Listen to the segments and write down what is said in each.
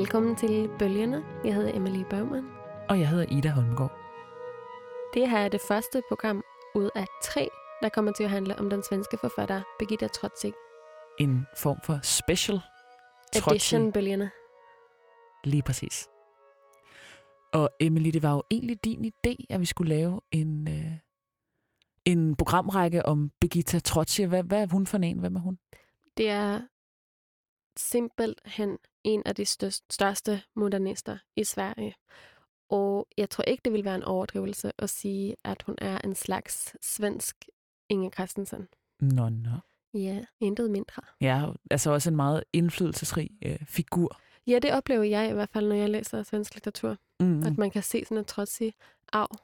Velkommen til Bølgerne. Jeg hedder Emily Baumann. Og jeg hedder Ida Holmgaard. Det her er det første program ud af tre, der kommer til at handle om den svenske forfatter Birgitta Trotzig. En form for special Edition Bølgerne. Lige præcis. Og Emily, det var jo egentlig din idé, at vi skulle lave en, øh, en programrække om Birgitta Trotzig. Hvad, hvad er hun for en? Hvem er hun? Det er simpelthen en af de største modernister i Sverige. Og jeg tror ikke, det vil være en overdrivelse at sige, at hun er en slags svensk Inge Christensen. Nå, nå. Ja, intet mindre. Ja, altså også en meget indflydelsesrig øh, figur. Ja, det oplever jeg i hvert fald, når jeg læser svensk litteratur. Mm. At man kan se sådan en trodsig arv.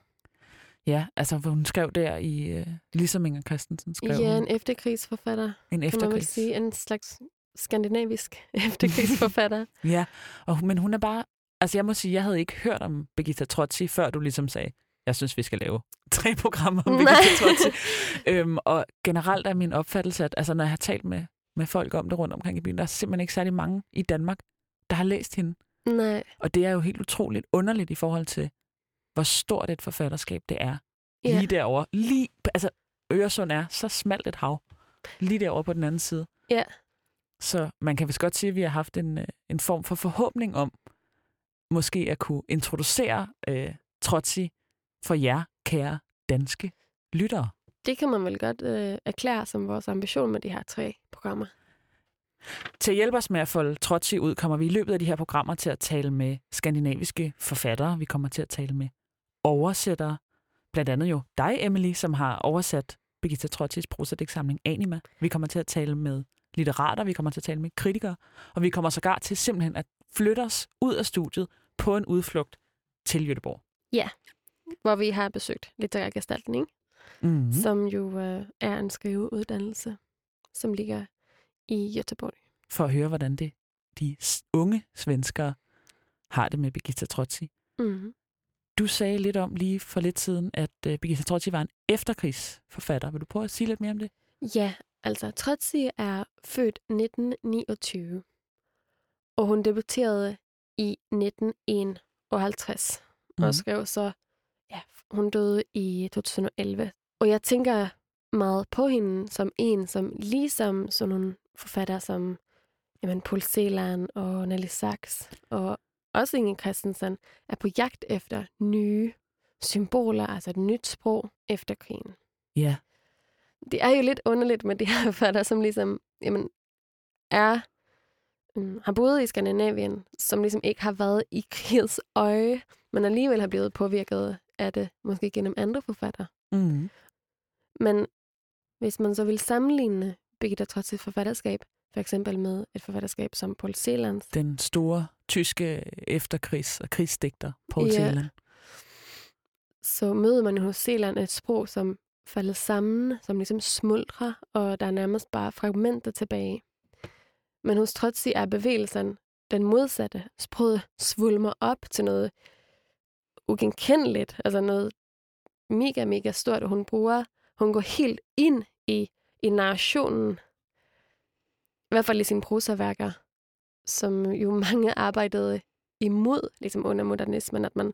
Ja, altså hun skrev der i, øh, ligesom Inger Christensen skrev Ja, en efterkrigsforfatter. En efterkrigs. Kan man sige, en slags skandinavisk efterkrigsforfatter. ja, og, men hun er bare... Altså jeg må sige, jeg havde ikke hørt om Birgitta Trotsig, før du ligesom sagde, jeg synes, vi skal lave tre programmer om Birgitta Trotsig. øhm, og generelt er min opfattelse, at altså, når jeg har talt med, med folk om det rundt omkring i byen, der er simpelthen ikke særlig mange i Danmark, der har læst hende. Nej. Og det er jo helt utroligt underligt i forhold til, hvor stort et forfatterskab det er. Ja. Lige derovre. Lige, altså, Øresund er så smalt et hav. Lige derovre på den anden side. Ja. Så man kan vist godt sige, at vi har haft en, øh, en form for forhåbning om, måske at kunne introducere øh, Trotsi for jer, kære danske lyttere. Det kan man vel godt øh, erklære som vores ambition med de her tre programmer. Til at hjælpe os med at folde Trotsi ud, kommer vi i løbet af de her programmer til at tale med skandinaviske forfattere. Vi kommer til at tale med oversættere. Blandt andet jo dig, Emily, som har oversat Birgitta Trotsis prosadigtsamling Anima. Vi kommer til at tale med litterater, vi kommer til at tale med kritikere, og vi kommer sågar til simpelthen at flytte os ud af studiet på en udflugt til Göteborg. Ja, hvor vi har besøgt litterær gestaltning, mm-hmm. som jo øh, er en skriveuddannelse, som ligger i Göteborg. For at høre, hvordan det de unge svenskere har det med Birgitta Trotsi. Mm-hmm. Du sagde lidt om lige for lidt siden, at uh, Birgitta Trotsi var en efterkrigsforfatter. Vil du prøve at sige lidt mere om det? Ja, altså Trotsi er født 1929, og hun debuterede i 1951 mm. og skrev så, ja, hun døde i 2011. Og jeg tænker meget på hende som en, som ligesom sådan nogle forfattere som jamen, Paul Celan og Nelly Sachs og også Inge Christensen, er på jagt efter nye symboler, altså et nyt sprog efter krigen. Ja. Det er jo lidt underligt med de her forfattere, som ligesom jamen, er, um, har boet i Skandinavien, som ligesom ikke har været i krigs øje, men alligevel har blevet påvirket af det, måske gennem andre forfattere. Mm. Men hvis man så vil sammenligne Birgitta Trotzes forfatterskab, for eksempel med et forfatterskab som Paul Celan. Den store tyske efterkrigs- og krigsdigter, Paul ja. Celan. Så møder man hos Celan et sprog, som faldet sammen, som ligesom smuldrer, og der er nærmest bare fragmenter tilbage. Men hos Trotsi er bevægelsen den modsatte. Sproget svulmer op til noget ugenkendeligt, altså noget mega, mega stort, og hun bruger, hun går helt ind i, i narrationen i hvert fald i sine prosaværker, som jo mange arbejdede imod, ligesom under modernismen, at man,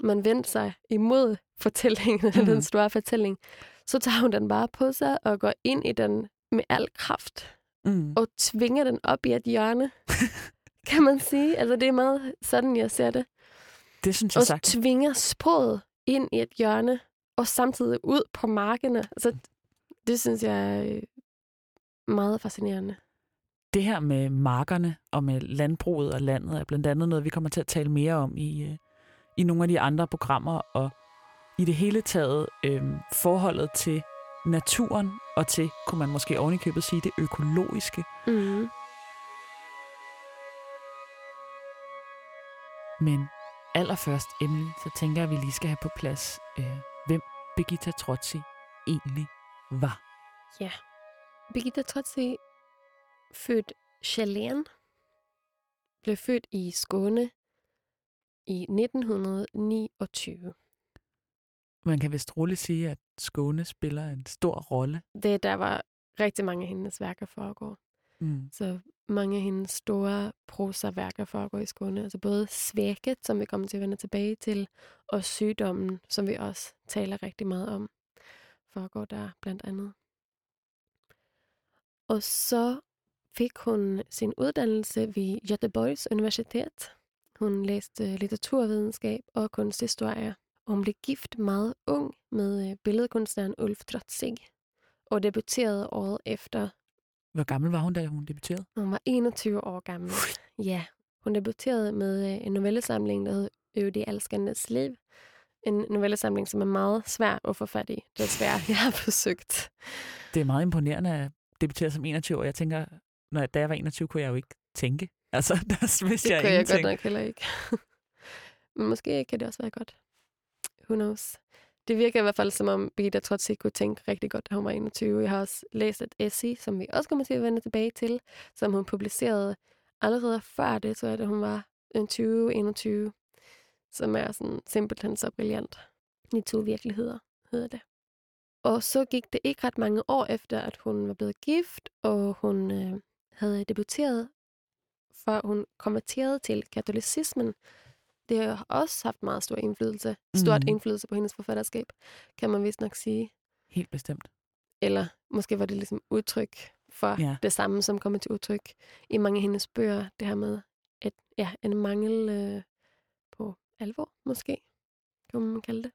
man vendte sig imod fortællingen, mm. den store fortælling. Så tager hun den bare på sig og går ind i den med al kraft. Mm. Og tvinger den op i et hjørne, kan man sige. Altså, det er meget sådan, jeg ser det. Det synes jeg og sagt. tvinger sproget ind i et hjørne, og samtidig ud på markerne. Altså, det synes jeg er meget fascinerende det her med markerne og med landbruget og landet er blandt andet noget, vi kommer til at tale mere om i, øh, i nogle af de andre programmer, og i det hele taget øh, forholdet til naturen og til, kunne man måske ovenikøbet sige, det økologiske. Mm. Men allerførst, Emily, så tænker jeg, at vi lige skal have på plads, øh, hvem Birgitta Trotsi egentlig var. Ja, Birgitta Trotsi født Chalén, blev født i Skåne i 1929. Man kan vist roligt sige, at Skåne spiller en stor rolle. Det der var rigtig mange af hendes værker foregår. Mm. Så mange af hendes store prosaværker foregår i Skåne. Altså både Svækket, som vi kommer til at vende tilbage til, og Sygdommen, som vi også taler rigtig meget om, foregår der blandt andet. Og så fik hun sin uddannelse ved Göteborgs Universitet. Hun læste litteraturvidenskab og kunsthistorie. Og hun blev gift meget ung med øh, billedkunstneren Ulf Trotzig, og debuterede året efter. Hvor gammel var hun, da hun debuterede? Hun var 21 år gammel. Ja, hun debuterede med øh, en novellesamling, der hed Øv de elskendes liv. En novellesamling, som er meget svær at få fat i. Det er svært, jeg har forsøgt. Det er meget imponerende at debutere som 21 år. Jeg tænker, når jeg, da jeg var 21, kunne jeg jo ikke tænke. Altså, der vidste det jeg kunne jeg ingenting. godt nok heller ikke. Men måske kan det også være godt. Who knows? Det virker i hvert fald som om Birgitta Trotzig kunne tænke rigtig godt, da hun var 21. Jeg har også læst et essay, som vi også kommer til at vende tilbage til, som hun publicerede allerede før det, tror jeg, da hun var 20-21, som er sådan simpelthen så brilliant. De to virkeligheder hedder det. Og så gik det ikke ret mange år efter, at hun var blevet gift, og hun øh, havde debuteret, for hun konverterede til katolicismen. Det har også haft meget stor indflydelse, stort Mhm. indflydelse på hendes forfatterskab, kan man vist nok sige. Helt bestemt. Eller måske var det ligesom udtryk for Ja. det samme, som kommer til udtryk i mange af hendes bøger. Det her med et, ja, en mangel øh, på alvor, måske, kan man kalde det.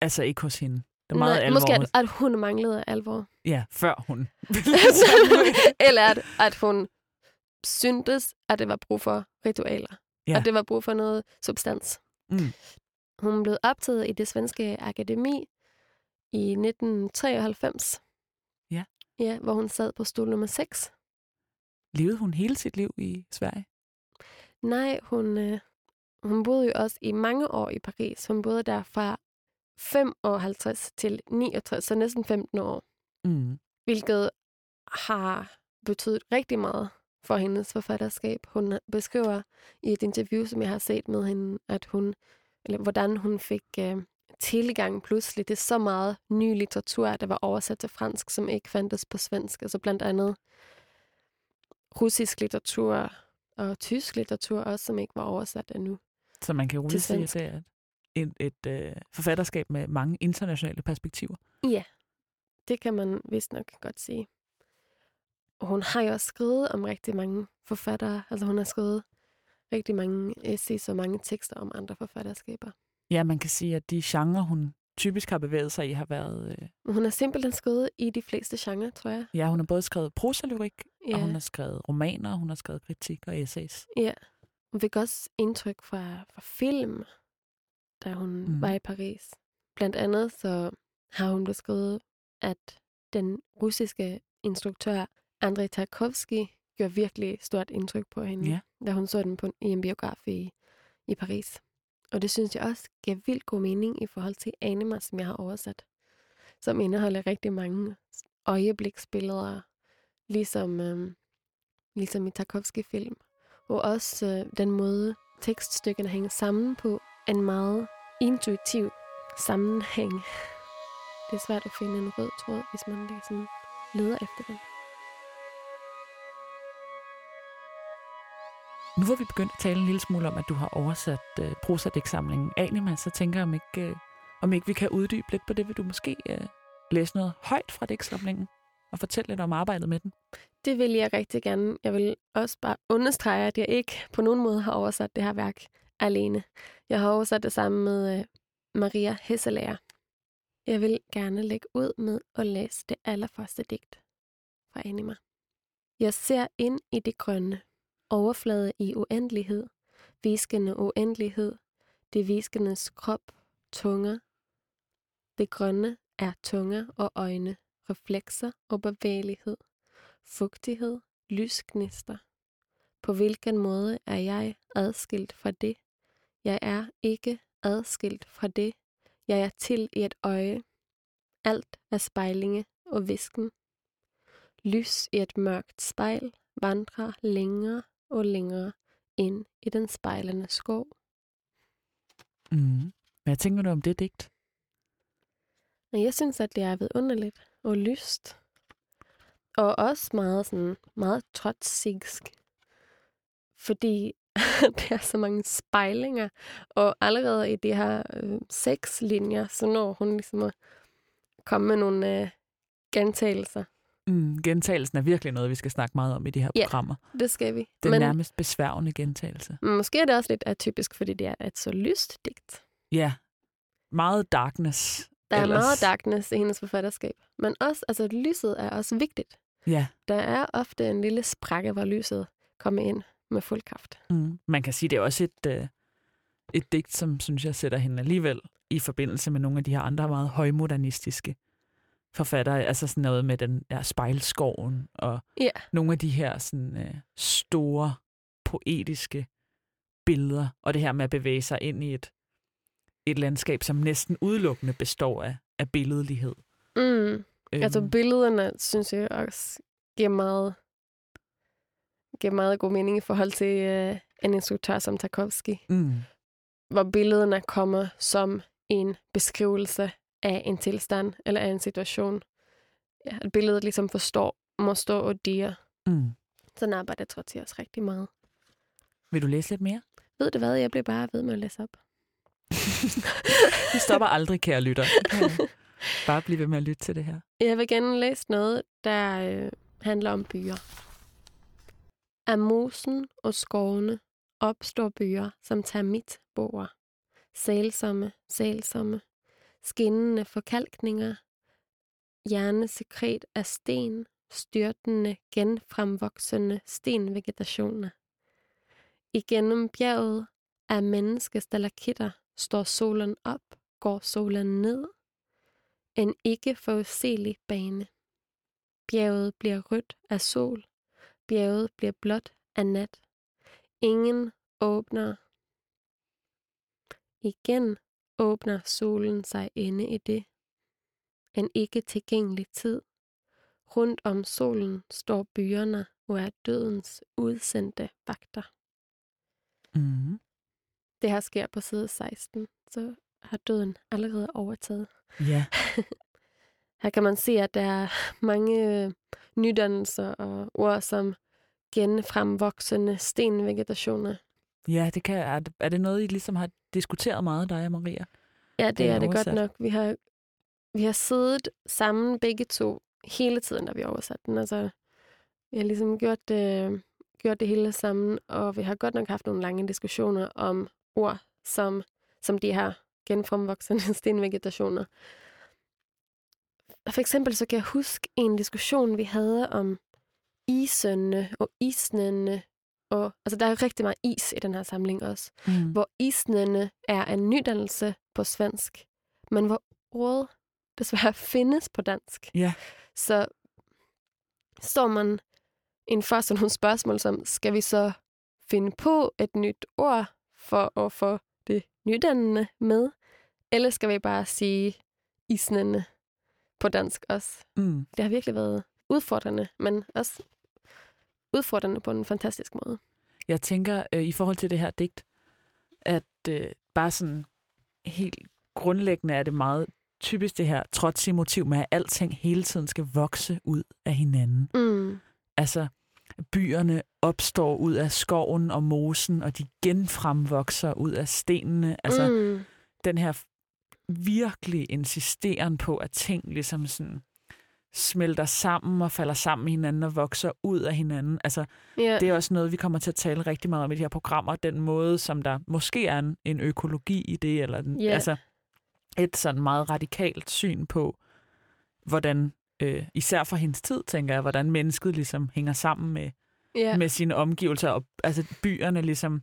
Altså ikke hos hende. Der er meget Nej, alvor. måske, at, at hun manglede alvor. Ja, før hun. Eller at, at hun syntes, at det var brug for ritualer. Ja. At det var brug for noget substans. Mm. Hun blev optaget i det svenske akademi i 1993. Ja. Ja, hvor hun sad på stol nummer 6. Levede hun hele sit liv i Sverige? Nej, hun, øh, hun boede jo også i mange år i Paris. Hun boede der fra 55 til 69, så næsten 15 år. Mm. hvilket har betydet rigtig meget for hendes forfatterskab. Hun beskriver i et interview, som jeg har set med hende, at hun, eller hvordan hun fik øh, tilgang pludselig til så meget ny litteratur, der var oversat til fransk, som ikke fandtes på svensk. Altså blandt andet russisk litteratur og tysk litteratur også, som ikke var oversat endnu. Så man kan roligt sige, at det er et, et øh, forfatterskab med mange internationale perspektiver. Ja, det kan man vist nok godt sige. Og hun har jo også skrevet om rigtig mange forfattere. Altså hun har skrevet rigtig mange essays og mange tekster om andre forfatterskaber. Ja, man kan sige, at de genrer, hun typisk har bevæget sig i, har været... Øh, hun har simpelthen skrevet i de fleste genrer, tror jeg. ja, hun har både skrevet prosalyrik, Ja, og hun har skrevet romaner, hun har skrevet kritik og essays. ja. Hun fik også indtryk fra, fra film, da hun mm. var i Paris. Blandt andet så har hun beskrevet, at den russiske instruktør Andrei Tarkovsky gjorde virkelig stort indtryk på hende, Ja. da hun så den på, i en biograf i, i Paris. Og det synes jeg også giver vildt god mening i forhold til Anima, som jeg har oversat, som indeholder rigtig mange øjebliksbilleder, ligesom, øhm, ligesom i Tarkovsky-film. Og også øh, den måde, tekststykkerne hænger sammen på, en meget intuitiv sammenhæng. Det er svært at finde en rød tråd, hvis man ligesom leder efter den. Nu hvor vi begyndt at tale en lille smule om, at du har oversat øh, prosadæksamlingen Anima, så tænker jeg, om ikke, øh, om ikke vi kan uddybe lidt på det. Vil du måske øh, læse noget højt fra dæksamlingen og fortælle lidt om arbejdet med den? Det vil jeg rigtig gerne. Jeg vil også bare understrege, at jeg ikke på nogen måde har oversat det her værk alene. Jeg har oversat det sammen med øh, Maria Hesselager. Jeg vil gerne lægge ud med at læse det allerførste digt fra Anima. Jeg ser ind i det grønne, overflade i uendelighed, viskende uendelighed, det viskendes krop, tunger. Det grønne er tunger og øjne, reflekser og bevægelighed, fugtighed, lysgnister. På hvilken måde er jeg adskilt fra det? Jeg er ikke adskilt fra det. Jeg er til i et øje. Alt er spejlinge og visken. Lys i et mørkt spejl vandrer længere og længere ind i den spejlende skov. Mm. Hvad tænker du om det digt? Jeg synes, at det er vidunderligt og lyst. Og også meget, sådan, meget trotsigsk. Fordi der er så mange spejlinger. Og allerede i de her øh, seks linjer, så når hun ligesom at komme med nogle øh, gentagelser. Mm, gentagelsen er virkelig noget, vi skal snakke meget om i de her Ja, programmer. Det skal vi. Den Men nærmest besværgende gentagelse. måske er det også lidt atypisk, fordi det er et så lyst digt. Ja, meget darkness. Der er ellers. meget darkness i hendes forfatterskab. Men også, altså lyset er også vigtigt. Ja, Der er ofte en lille sprække, hvor lyset kommer ind med fuld kraft. mm. man kan sige, det er også et, øh, et digt, som synes jeg sætter hende alligevel i forbindelse med nogle af de her andre meget højmodernistiske forfattere. Altså sådan noget med den der spejlskoven og Ja. nogle af de her sådan, øh, store poetiske billeder, og det her med at bevæge sig ind i et, et landskab, som næsten udelukkende består af, af billedlighed. Mm. Altså Øhm, billederne, synes jeg også, giver meget, giver meget god mening i forhold til øh, en instruktør som Tarkovsky, mm, hvor billederne kommer som en beskrivelse af en tilstand eller af en situation. Ja, at billedet ligesom forstår, må stå og dire. mm. Sådan arbejder jeg også rigtig meget. Vil du læse lidt mere? Ved du hvad, jeg bliver bare ved med at læse op. Vi stopper aldrig, kære lytter. Bare bliv ved med at lytte til det her. Jeg vil gerne læse noget, der øh, handler om byer. Af mosen og skovene opstår byer, som termitboer. Sælsomme, sælsomme, skinnende forkalkninger, hjernesekret af sten, styrtende, genfremvoksende stenvegetationer. Igennem bjerget af menneskestalakitter står solen op, går solen ned, en ikke forudsigelig bane. Bjerget bliver rødt af sol. Bjerget bliver blåt af nat. Ingen åbner. Igen åbner solen sig inde i det. En ikke tilgængelig tid. Rundt om solen står byerne og er dødens udsendte vagter. Mm. Det her sker på side 16, så har døden allerede overtaget. Ja. Her kan man se, at der er mange øh, nydannelser og ord som genfremvoksende stenvegetationer. ja, det kan, er, er det noget, I ligesom har diskuteret meget, dig og Maria? Ja, Det er det godt nok. Vi har, vi har siddet sammen begge to hele tiden, da vi har oversat den. Altså, vi har ligesom gjort det, gjort det hele sammen, og vi har godt nok haft nogle lange diskussioner om ord som, som de her genfremvoksende stenvegetationer. For eksempel så kan jeg huske en diskussion, vi havde om isønne og isnende. Og, altså, der er rigtig meget is i den her samling også. Mm. Hvor isnende er en nydannelse på svensk, men hvor ordet desværre findes på dansk. Ja. Så står man inden for sådan nogle spørgsmål som, skal vi så finde på et nyt ord for at få det nydannende med? Eller skal vi bare sige isnende på dansk også? Mm. Det har virkelig været udfordrende, men også udfordrende på en fantastisk måde. Jeg tænker øh, i forhold til det her digt, at øh, bare sådan helt grundlæggende er det meget typisk det her trotsige motiv med, at alting hele tiden skal vokse ud af hinanden. Mm. Altså, byerne opstår ud af skoven og mosen, og de genfremvokser ud af stenene. Altså, mm. den her virkelig insisteren på, at ting ligesom sådan smelter sammen og falder sammen med hinanden og vokser ud af hinanden. Altså, Ja. det er også noget, vi kommer til at tale rigtig meget om i de her programmer. Den måde, som der måske er en, en økologi i det, eller den, Ja. altså et sådan meget radikalt syn på, hvordan, øh, især for hendes tid, tænker jeg, hvordan mennesket ligesom hænger sammen med, ja. med sine omgivelser, og altså byerne ligesom,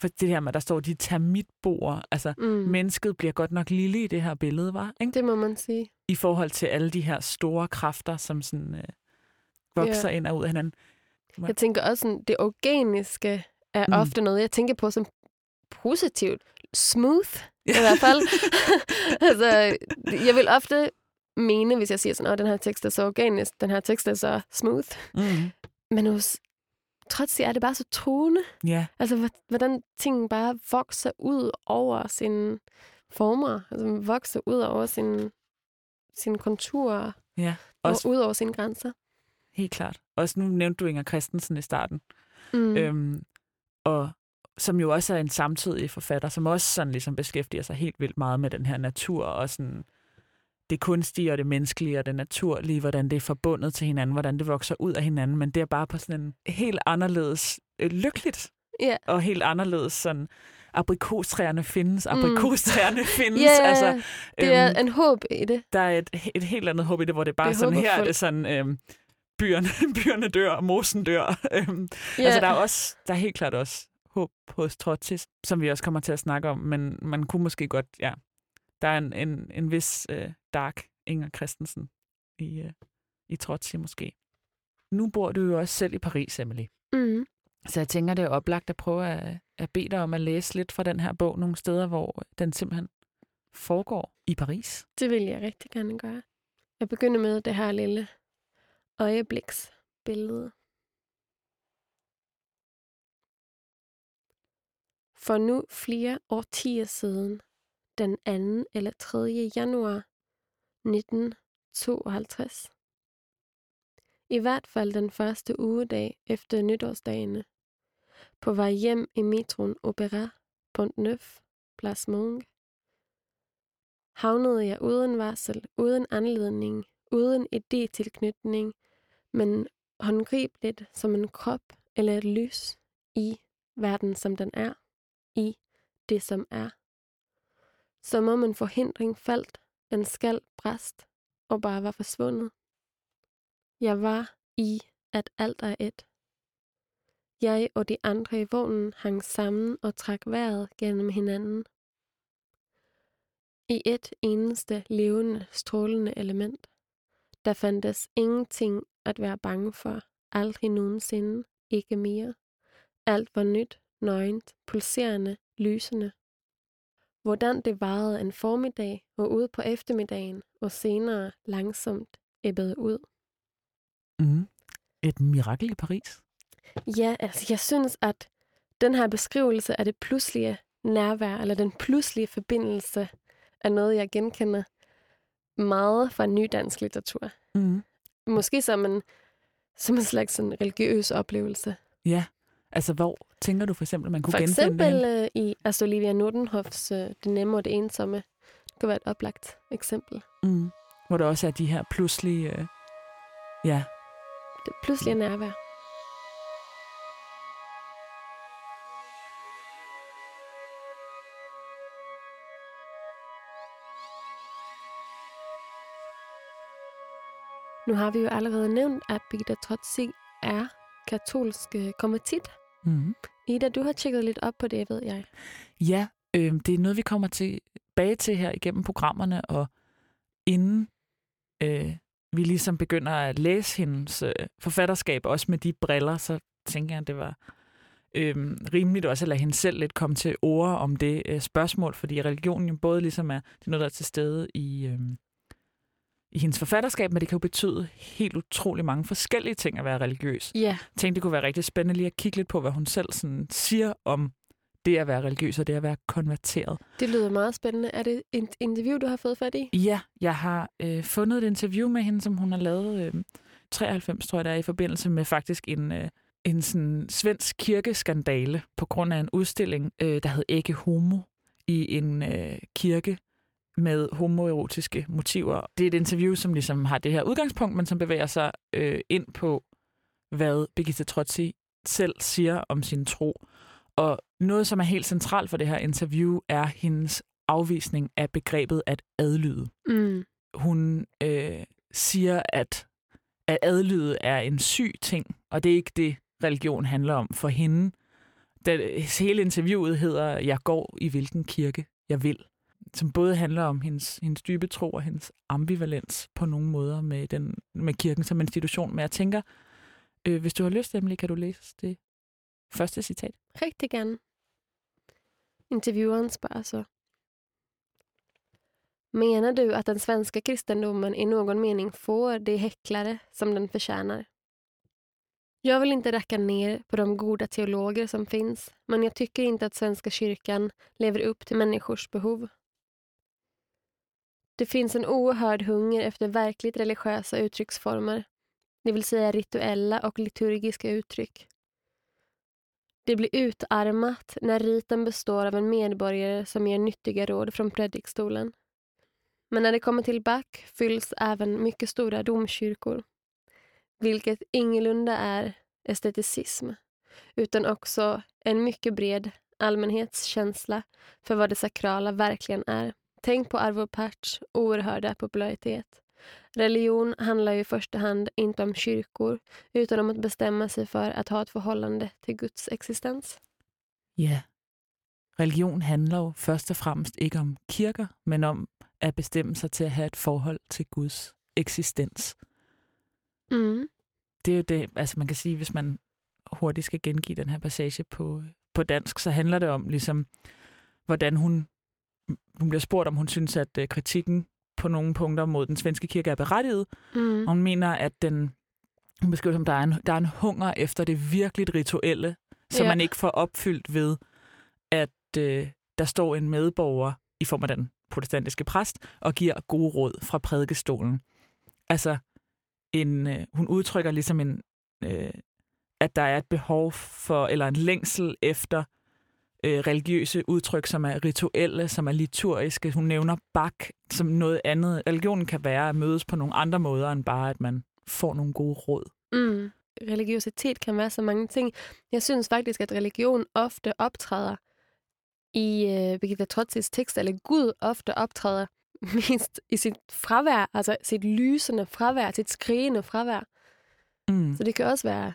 for det her med, der står de termitboer, altså mm. mennesket bliver godt nok lille i det her billede, var ikke? Det må man sige. I forhold til alle de her store kræfter, som sådan øh, vokser Ja. ind og ud af hinanden. Jeg tænker også, sådan, det organiske er mm. ofte noget, jeg tænker på som positivt. Smooth, i hvert fald. altså, jeg vil ofte mene, hvis jeg siger sådan, at den her tekst er så organisk, den her tekst er så smooth. Mm. Men hos trods det er det bare så truende. Ja, Altså, hvor- hvordan ting bare vokser ud over sine former. Altså, vokser ud over sine, sine konturer ja. og Også ud over sine grænser. helt klart. Også nu nævnte du Inger Christensen i starten. Mm. Øhm, og som jo også er en samtidig forfatter, som også sådan ligesom beskæftiger sig helt vildt meget med den her natur og sådan det kunstige og det menneskelige og det naturlige, hvordan det er forbundet til hinanden, hvordan det vokser ud af hinanden, men det er bare på sådan en helt anderledes øh, lykkeligt Ja. og helt anderledes sådan aprikostræerne findes, aprikostræerne findes. Ja, Altså, Det er øhm, en håb i det. der er et, et helt andet håb i det, hvor det er bare Det er sådan, her er håbefuldt. det sådan, øhm, byerne, byerne dør, og mosen dør. Øhm, Ja. Altså, der er, også, der er helt klart også håb hos Trotsy, som vi også kommer til at snakke om, men man kunne måske godt, ja, der er en, en, en vis øh, dark Inger Christensen i, øh, i Trotsy måske. Nu bor du jo også selv i Paris, Emily. Mm. Så jeg tænker, det er oplagt at prøve at, at bede dig om at læse lidt fra den her bog nogle steder, hvor den simpelthen foregår i Paris. Det vil jeg rigtig gerne gøre. Jeg begynder med det her lille øjebliksbillede. For nu flere årtier siden, den 2. eller 3. januar 1952. I hvert fald den første ugedag efter nytårsdagene. På vej hjem i metroen Opera, Pont Neuf, Place Monge, havnede jeg uden varsel, uden anledning, uden idétilknytning, men håndgribeligt som en krop eller et lys i verden, som den er, i det, som er. Som om en forhindring faldt, en skal bræst og bare var forsvundet. Jeg var i, at alt er et. Jeg og de andre i vognen hang sammen og trak vejret gennem hinanden. I et eneste levende, strålende element. Der fandtes ingenting at være bange for, aldrig nogensinde, ikke mere. Alt var nyt, nøgent, pulserende, lysende. Hvordan det varede en formiddag og ude på eftermiddagen, og senere langsomt ebbede ud. Mm. Et mirakel i Paris. Ja, altså jeg synes, at den her beskrivelse af det pludselige nærvær, eller den pludselige forbindelse, er noget, jeg genkender meget fra nydansk litteratur. Mm. Måske som en, som en slags sådan religiøs oplevelse. Ja, altså hvor tænker du for eksempel, man kunne For genfinde eksempel hende? øh, i Astrid Olivia Nordenhofs øh, Det nemme og det ensomme. Det kunne være et oplagt eksempel. Mm. Hvor der også er de her pludselige... Øh, ja, Det pludselige nærvær. Nu har vi jo allerede nævnt, at Birgitta Trotsig er katolsk øh, konvertit. Mm. Ida, du har tjekket lidt op på det, ved jeg. ja øh, det er noget, vi kommer tilbage til her igennem programmerne, og inden øh, vi ligesom begynder at læse hendes øh, forfatterskab, også med de briller, så tænker jeg, at det var øh, rimeligt også at lade hende selv lidt komme til ord om det øh, spørgsmål, fordi religionen jo både ligesom er, det er noget, der er til stede i, øh, i hendes forfatterskab, men det kan jo betyde helt utrolig mange forskellige ting at være religiøs. Ja, Jeg tænkte, det kunne være rigtig spændende lige at kigge lidt på, hvad hun selv sådan siger om det at være religiøs og det at være konverteret. det lyder meget spændende. Er det et interview, du har fået fat i? Ja, jeg har øh, fundet et interview med hende, som hun har lavet øh, 93, tror jeg, der er i forbindelse med faktisk en, øh, en sådan svensk kirkeskandale på grund af en udstilling, øh, der hed Ikke Homo i en øh, kirke med homoerotiske motiver. Det er et interview, som ligesom har det her udgangspunkt, men som bevæger sig øh, ind på, hvad Birgitta Trotsy selv siger om sin tro. Og noget, som er helt centralt for det her interview, er hendes afvisning af begrebet at adlyde. Mm. Hun øh, siger, at at adlyde er en syg ting, og det er ikke det, religion handler om for hende. Da, hele interviewet hedder, jeg går i hvilken kirke jeg vil, som både handler om hendes, hendes dybe tro og hendes ambivalens på nogle måder med, den, med kirken som institution. Men jeg tænker, øh, hvis du har lyst, Emily, kan du læse det første citat? Rigtig gerne. Intervieweren spørger så. Menar du att den svenska kristendomen i någon mening får de häcklare som den förtjänar? Jag vill inte räcka ner på de goda teologer som finns, men jag tycker inte att Svenska kyrkan lever upp till människors behov. Det finns en oerhörd hunger efter verkligt religiösa uttrycksformer. det vill säga rituella och liturgiska uttryck. Det blir utarmat när riten består av en medborgare som ger nyttiga råd från predikstolen. Men när det kommer till Bach fylls även mycket stora domkyrkor, vilket ingalunda är esteticism, utan också en mycket bred allmänhetskänsla för vad det sakrala verkligen är. Tänk på Arvo Pärts oerhörda popularitet. Religion handlar ju i första hand inte om kyrkor utan om att bestämma sig för att ha ett förhållande till Guds existens. Ja. Religion handler jo først og fremmest ikke om kirker, men om at bestemme sig til at have et forhold til Guds eksistens. Mm. Det er jo det, altså man kan sige, hvis man hurtigt skal gengive den her passage på, på dansk, så handler det om ligesom, hvordan hun, hun bliver spurgt, om hun synes, at øh, kritikken på nogle punkter mod den svenske kirke er berettiget. Mm. Og hun mener, at den, hun beskriver som, der er en, der er en hunger efter det virkelig rituelle, som Ja. man ikke får opfyldt ved, at øh, der står en medborger i form af den protestantiske præst og giver gode råd fra prædikestolen. Altså, en, øh, hun udtrykker ligesom en, øh, at der er et behov for, eller en længsel efter øh, religiøse udtryk, som er rituelle, som er liturgiske. Hun nævner bak som noget andet. Religionen kan være at mødes på nogle andre måder, end bare at man får nogle gode råd. Mm. Religiøsitet kan være så mange ting. Jeg synes faktisk, at religion ofte optræder i uh, Birgitta Trotzis tekst, eller Gud ofte optræder mest i sit fravær, altså sit lysende fravær, sit skrigende fravær. Mm. Så det kan også være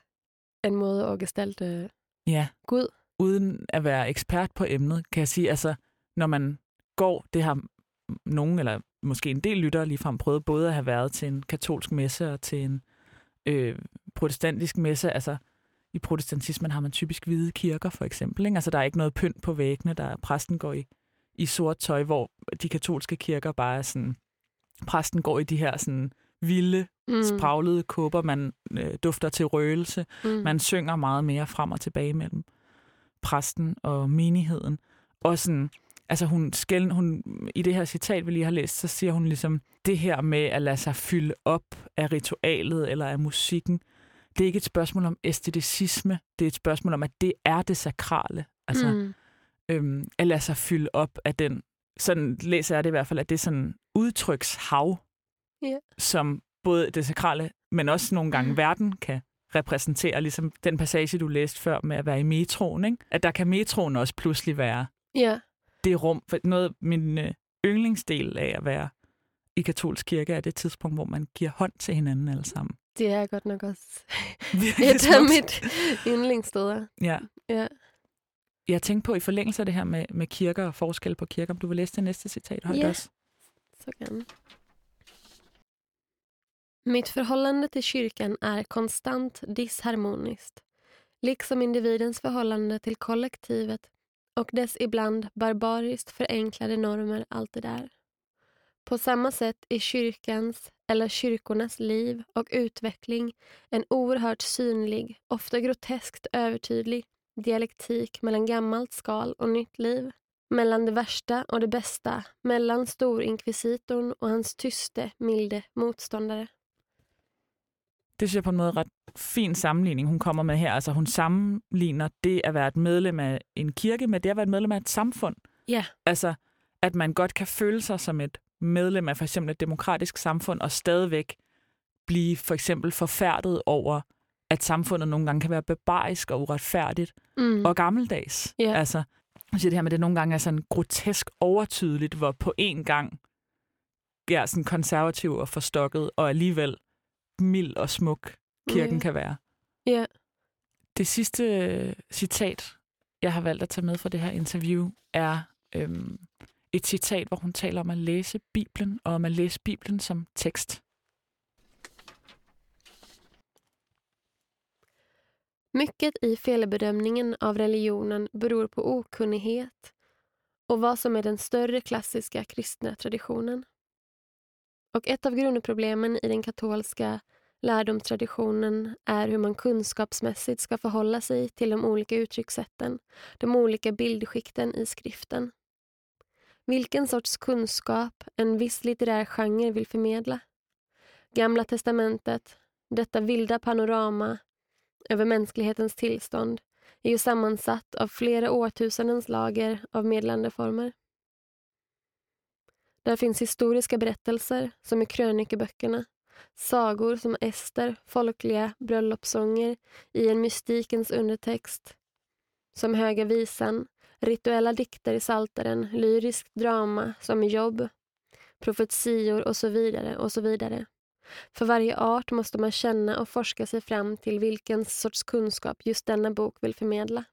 en måde at gestalte Ja. Gud. Uden at være ekspert på emnet, kan jeg sige, altså, når man går, det har nogen, eller måske en del lyttere ligefrem prøvet, både at have været til en katolsk messe og til en øh, protestantisk messe. Altså, i protestantismen har man typisk hvide kirker, for eksempel. Ikke? Altså, der er ikke noget pynt på væggene, der er, præsten går i, i sort tøj, hvor de katolske kirker bare er sådan, præsten går i de her sådan vilde, Mm. spraglede kåber, man øh, dufter til røgelse, Mm. man synger meget mere frem og tilbage mellem præsten og menigheden. Og sådan, altså hun, skæld, hun, i det her citat, vi lige har læst, så siger hun ligesom, det her med at lade sig fylde op af ritualet eller af musikken, det er ikke et spørgsmål om æsteticisme, det er et spørgsmål om, at det er det sakrale. Altså, mm. øhm, at lade sig fylde op af den, sådan læser jeg det i hvert fald, at det er sådan udtrykshav, Ja. som både det sakrale, men også nogle gange Mm. verden kan repræsentere, ligesom den passage, du læste før med at være i metroen, ikke? at der kan metroen også pludselig være Ja. det rum, for noget min øh, yndlingsdel af at være i katolsk kirke er det tidspunkt, hvor man giver hånd til hinanden alle sammen. Det er godt nok også et af mit yndlingssteder. Ja. Ja. Jeg tænkte på i forlængelse af det her med, med kirker og forskel på kirker, om du vil læse det næste citat højt Ja. også. Så gerne. Mitt förhållande till kyrkan är konstant disharmoniskt, liksom individens förhållande till kollektivet och dess ibland barbariskt förenklade normer alltid är. På samma sätt är kyrkans eller kyrkornas liv och utveckling en oerhört synlig, ofta groteskt övertydlig dialektik mellan gammalt skal och nytt liv mellan det värsta och det bästa, mellan storinkvisitorn och hans tyste, milde motståndare. Det synes jeg på en måde er ret fin sammenligning, hun kommer med her. Altså hun sammenligner det at være et medlem af en kirke med det at være et medlem af et samfund. Ja. Altså, at man godt kan føle sig som et medlem af for eksempel et demokratisk samfund, og stadigvæk blive for eksempel forfærdet over, at samfundet nogle gange kan være barbarisk og uretfærdigt Mm. og gammeldags. Ja. Altså, hun siger det her med, at det nogle gange er sådan grotesk overtydeligt, hvor på én gang ja, sådan konservativ og forstokket, og alligevel mild og smuk kirken Ja. kan være. Ja. Det sidste øh, citat, jeg har valgt at tage med fra det her interview, er øhm, et citat, hvor hun taler om at læse Bibelen, og om at læse Bibelen som tekst. Mycket i felbedömningen av religionen beror på okunnighet och vad som är den större klassiska kristna traditionen. Och ett av grundproblemen i den katolska lärdomstraditionen är hur man kunskapsmässigt ska förhålla sig till de olika uttryckssätten, de olika bildskikten i skriften. Vilken sorts kunskap en viss litterär genre vill förmedla. Gamla testamentet, detta vilda panorama över mänsklighetens tillstånd är ju sammansatt av flera årtusendens lager av medlande former. Där finns historiska berättelser, som i krönikeböckerna, sagor som Ester, folkliga bröllopssånger i en mystikens undertext, som Höga visan, rituella dikter i Salteren, lyriskt drama som i Jobb, profetior och så vidare och så vidare. För varje art måste man känna och forska sig fram till vilken sorts kunskap just denna bok vill förmedla.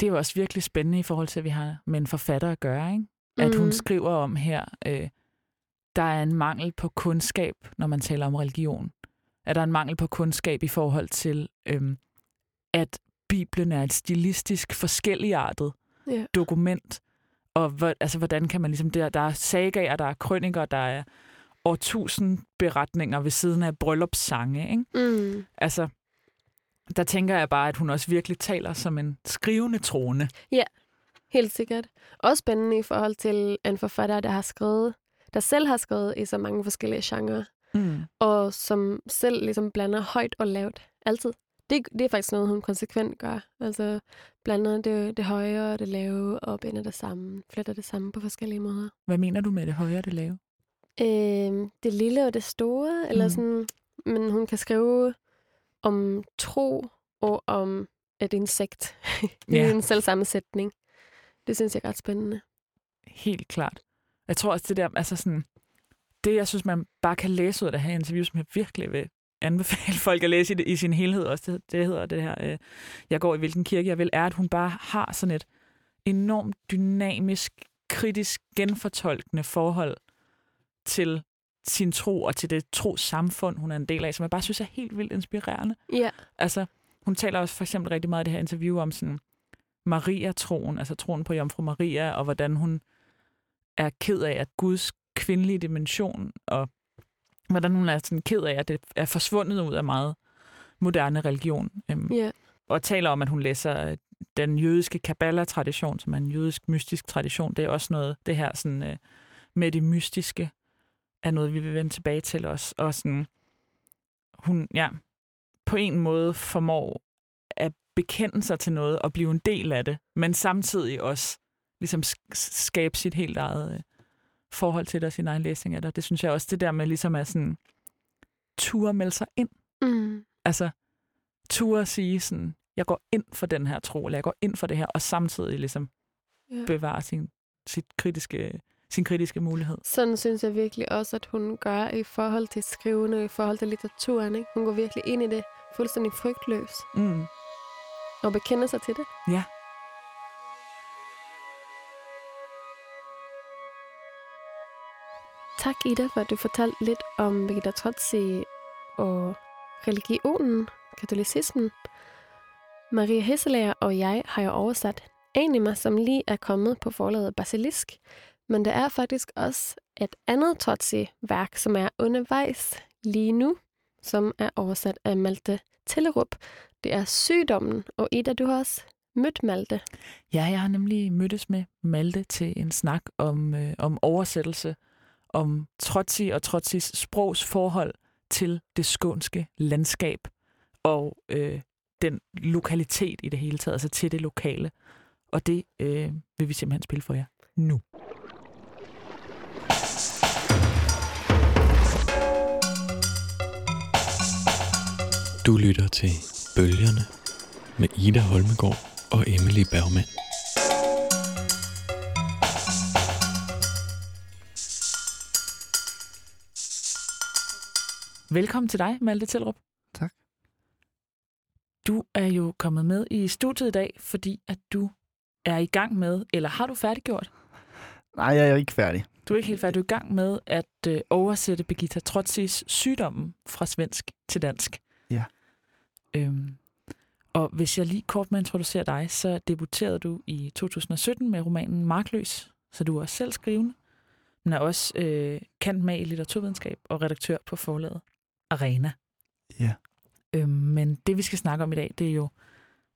Det er jo også virkelig spændende i forhold til, at vi har med en forfatter at gøre, ikke? At hun Mm. skriver om her, øh, der er en mangel på kunskab, når man taler om religion. At der er en mangel på kunskab i forhold til, øh, at Bibelen er et stilistisk forskelligartet Ja. dokument. Og hvor, altså, hvordan kan man ligesom... Der, der er sagaer, der er krøniker, der er årtusind beretninger ved siden af bryllupssange. Ikke? Mm. Altså, der tænker jeg bare, at hun også virkelig taler som en skrivende trone. Helt sikkert. Også spændende i forhold til en forfatter, der har skrevet, der selv har skrevet i så mange forskellige genrer, Mm. og som selv ligesom blander højt og lavt. Altid. Det, det er faktisk noget, hun konsekvent gør. Altså blander det, det høje og det lave og binder det sammen. Fletter det sammen på forskellige måder. Hvad mener du med det høje og det lave? Øh, det lille og det store, eller Mm. sådan, men hun kan skrive om tro og om et insekt i Ja. en selv samme sætning. Det synes jeg er ret spændende. Helt klart. Jeg tror også, det der, altså sådan, det jeg synes, man bare kan læse ud af det her interview, som jeg virkelig vil anbefale folk at læse i, det, i sin helhed også, det, det hedder det her, øh, jeg går i hvilken kirke jeg vil, er, at hun bare har sådan et enormt dynamisk, kritisk, genfortolkende forhold til sin tro og til det tro samfund, hun er en del af, som jeg bare synes er helt vildt inspirerende. Ja, Altså, hun taler også for eksempel rigtig meget i det her interview om sådan Maria-troen, altså troen på Jomfru Maria, og hvordan hun er ked af, at Guds kvindelige dimension, og hvordan hun er sådan ked af, at det er forsvundet ud af meget moderne religion. Øhm, ja, og taler om, at hun læser øh, den jødiske Kabbalah-tradition, som er en jødisk mystisk tradition. Det er også noget, det her sådan, øh, med det mystiske, er noget, vi vil vende tilbage til os. Og sådan, hun, ja, på en måde formår at bekende sig til noget og blive en del af det, men samtidig også ligesom sk- skabe sit helt eget øh, forhold til det og sin egen læsning af det. Det synes jeg også, det der med ligesom at sådan, ture melde sig ind. mm, Altså, ture sige sådan, jeg går ind for den her tro, eller jeg går ind for det her, og samtidig ligesom ja. bevare sin, sit kritiske, sin kritiske mulighed. Sådan synes jeg virkelig også, at hun gør i forhold til skrivende, og i forhold til litteraturen. Ikke? Hun går virkelig ind i det fuldstændig frygtløs Mm. og bekender sig til det. Ja. Tak Ida, for at du fortalte lidt om Birgitta Trotsi og religionen, katolicismen. Maria Hesselager og jeg har jo oversat Anima, som lige er kommet på forlaget Basilisk. Men der er faktisk også et andet Totsi-værk, som er undervejs lige nu, som er oversat af Malte Tellerup. Det er Sygdommen, og Ida, du har også mødt Malte. Ja, jeg har nemlig mødtes med Malte til en snak om, øh, om oversættelse, om Trotsi og Trotsis sprogs forhold til det skånske landskab og øh, den lokalitet i det hele taget, altså til det lokale. Og det øh, vil vi simpelthen spille for jer nu. Du lytter til Bølgerne med Ida Holmegård og Emily Bergman. Velkommen til dig, Malte Tellerup. Tak. Du er jo kommet med i studiet i dag, fordi at du er i gang med, eller har du færdiggjort? Nej, jeg er ikke færdig. Du er ikke helt færdig. Du er i gang med at øh, oversætte Birgitta Trotsis sygdommen fra svensk til dansk. Øhm, og hvis jeg lige kort må introducere dig, så debuterede du i 2017 med romanen Markløs, så du er også selv skrivende, men er også øh, kendt med i litteraturvidenskab og redaktør på forlaget Arena. Ja. Øhm, men det, vi skal snakke om i dag, det er jo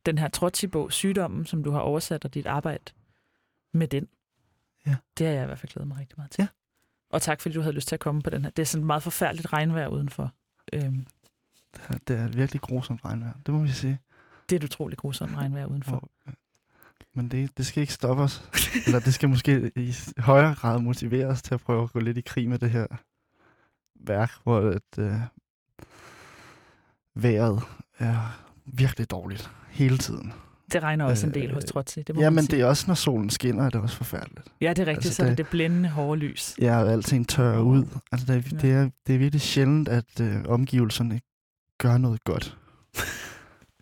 den her Trotsi-bog, Sygdommen, som du har oversat, og dit arbejde med den. Ja. Det har jeg i hvert fald glædet mig rigtig meget til. Ja. Og tak, fordi du havde lyst til at komme på den her. Det er sådan et meget forfærdeligt regnvejr udenfor. Øhm, Det er, det er virkelig grusomt regnvejr. Det må vi sige. det er et utroligt grusomt regnvejr udenfor. Og, øh, men det, det skal ikke stoppe os. Eller det skal måske i højere grad motivere os til at prøve at gå lidt i krig med det her værk, hvor et, øh, vejret er virkelig dårligt hele tiden. Det regner også en del Øh, hos Trotsi. Det må Ja, men sige. det er også, når solen skinner, er det også forfærdeligt. Ja, det er rigtigt. altså, så er det det- det blændende hårde lys. Ja, og alting tørrer ud. Altså, det, er, Ja. det, er, det er virkelig sjældent, at øh, omgivelserne gør noget godt.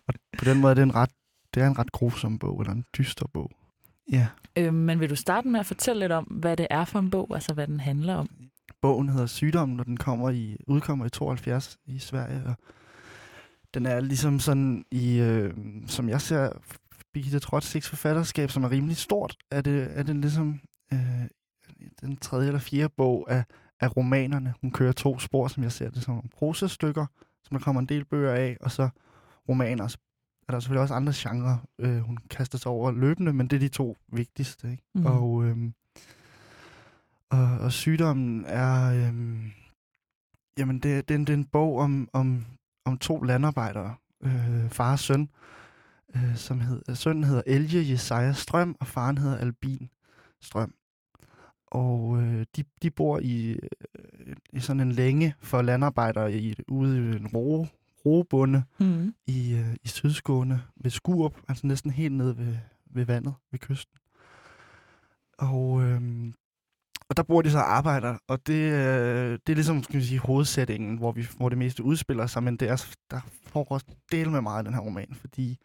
og på den måde er det en ret, det er en ret grusom bog, eller en dyster bog. Ja, Øhm, men vil du starte med at fortælle lidt om, hvad det er for en bog, altså hvad den handler om? bogen hedder Sygdommen, og den kommer i, udkommer i 72 i Sverige. Og den er ligesom sådan i, øh, som jeg ser, Birgitte Trotsiks forfatterskab, som er rimelig stort, er det, er det ligesom øh, den tredje eller fjerde bog af, af romanerne. Hun kører to spor, som jeg ser det som prosastykker, som der kommer en del bøger af, og så romaner. Så er der selvfølgelig også andre genrer, øh, hun kaster sig over løbende, men det er de to vigtigste. Ikke? Mhm. Og, øhm, og, og sygdommen er... Øhm, jamen, det, det, er en- det er en bog om, om, om to landarbejdere, øh, far og søn, øh, som hed, sønnen hedder Elge Jesaja Strøm, og faren hedder Albin Strøm. Og øh, de, de bor i, øh, i sådan en længe for landarbejdere i, ude i en roe, roebunde Mm. i, øh, i Sydskåne ved Skurup, altså næsten helt nede ved, ved vandet, ved kysten. Og, øhm, og der bor de så og arbejder, og det, øh, det er ligesom skal vi sige, hovedsætningen, hvor, vi, hvor det meste udspiller sig, men det er, der foregår del med meget i den her roman, fordi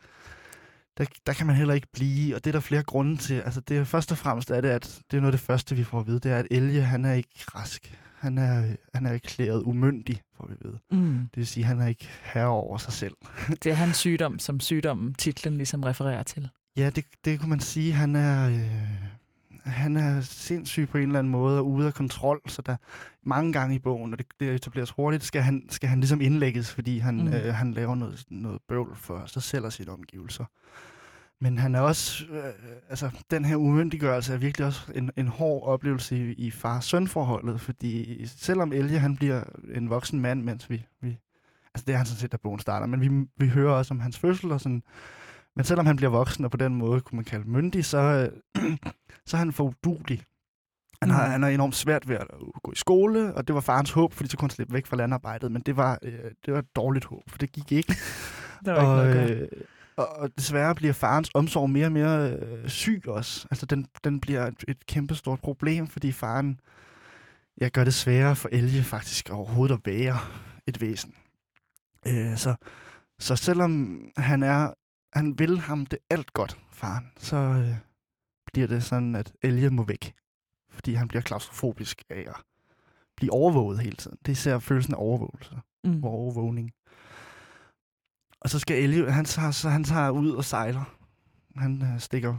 der, der kan man heller ikke blive, og det er der flere grunde til. Altså det er først og fremmest er det, at det er noget af det første, vi får at vide, det er, at Elge, han er ikke rask. Han er, han er erklæret umyndig, får vi vide. Mm. Det vil sige, at han er ikke herre over sig selv. Det er hans sygdom, som sygdommen titlen ligesom refererer til. Ja, det, det kunne man sige. Han er, øh, han er sindssyg på en eller anden måde og ude af kontrol, så der mange gange i bogen, og det, det etableres hurtigt, skal han, skal han ligesom indlægges, fordi han, Mm. øh, han laver noget, noget bøvl for sig selv og sine omgivelser. Men han er også, øh, altså den her umyndiggørelse er virkelig også en, en hård oplevelse i, i far-søn-forholdet, fordi selvom Elge han bliver en voksen mand, mens vi, vi altså det er han sådan set, der bogen starter, men vi, vi hører også om hans fødsel og sådan, men selvom han bliver voksen og på den måde kunne man kalde myndig, så, øh, så er han for udulig. Han, har, Mm. han er enormt svært ved at gå i skole, og det var farens håb, fordi så kunne han slippe væk fra landarbejdet, men det var, øh, det var et dårligt håb, for det gik ikke. Der var og, ikke noget øh, og, desværre bliver farens omsorg mere og mere øh, syg også. Altså den, den bliver et, et kæmpestort problem, fordi faren ja, gør det sværere for Elge faktisk overhovedet at være et væsen. Øh, så, så selvom han er han vil ham det alt godt, faren, så øh, bliver det sådan, at Elge må væk. Fordi han bliver klaustrofobisk af at blive overvåget hele tiden. Det er især følelsen af overvågelse Mm. og overvågning. Og så skal Elliot, han tager, så han tager ud og sejler. Han øh, stikker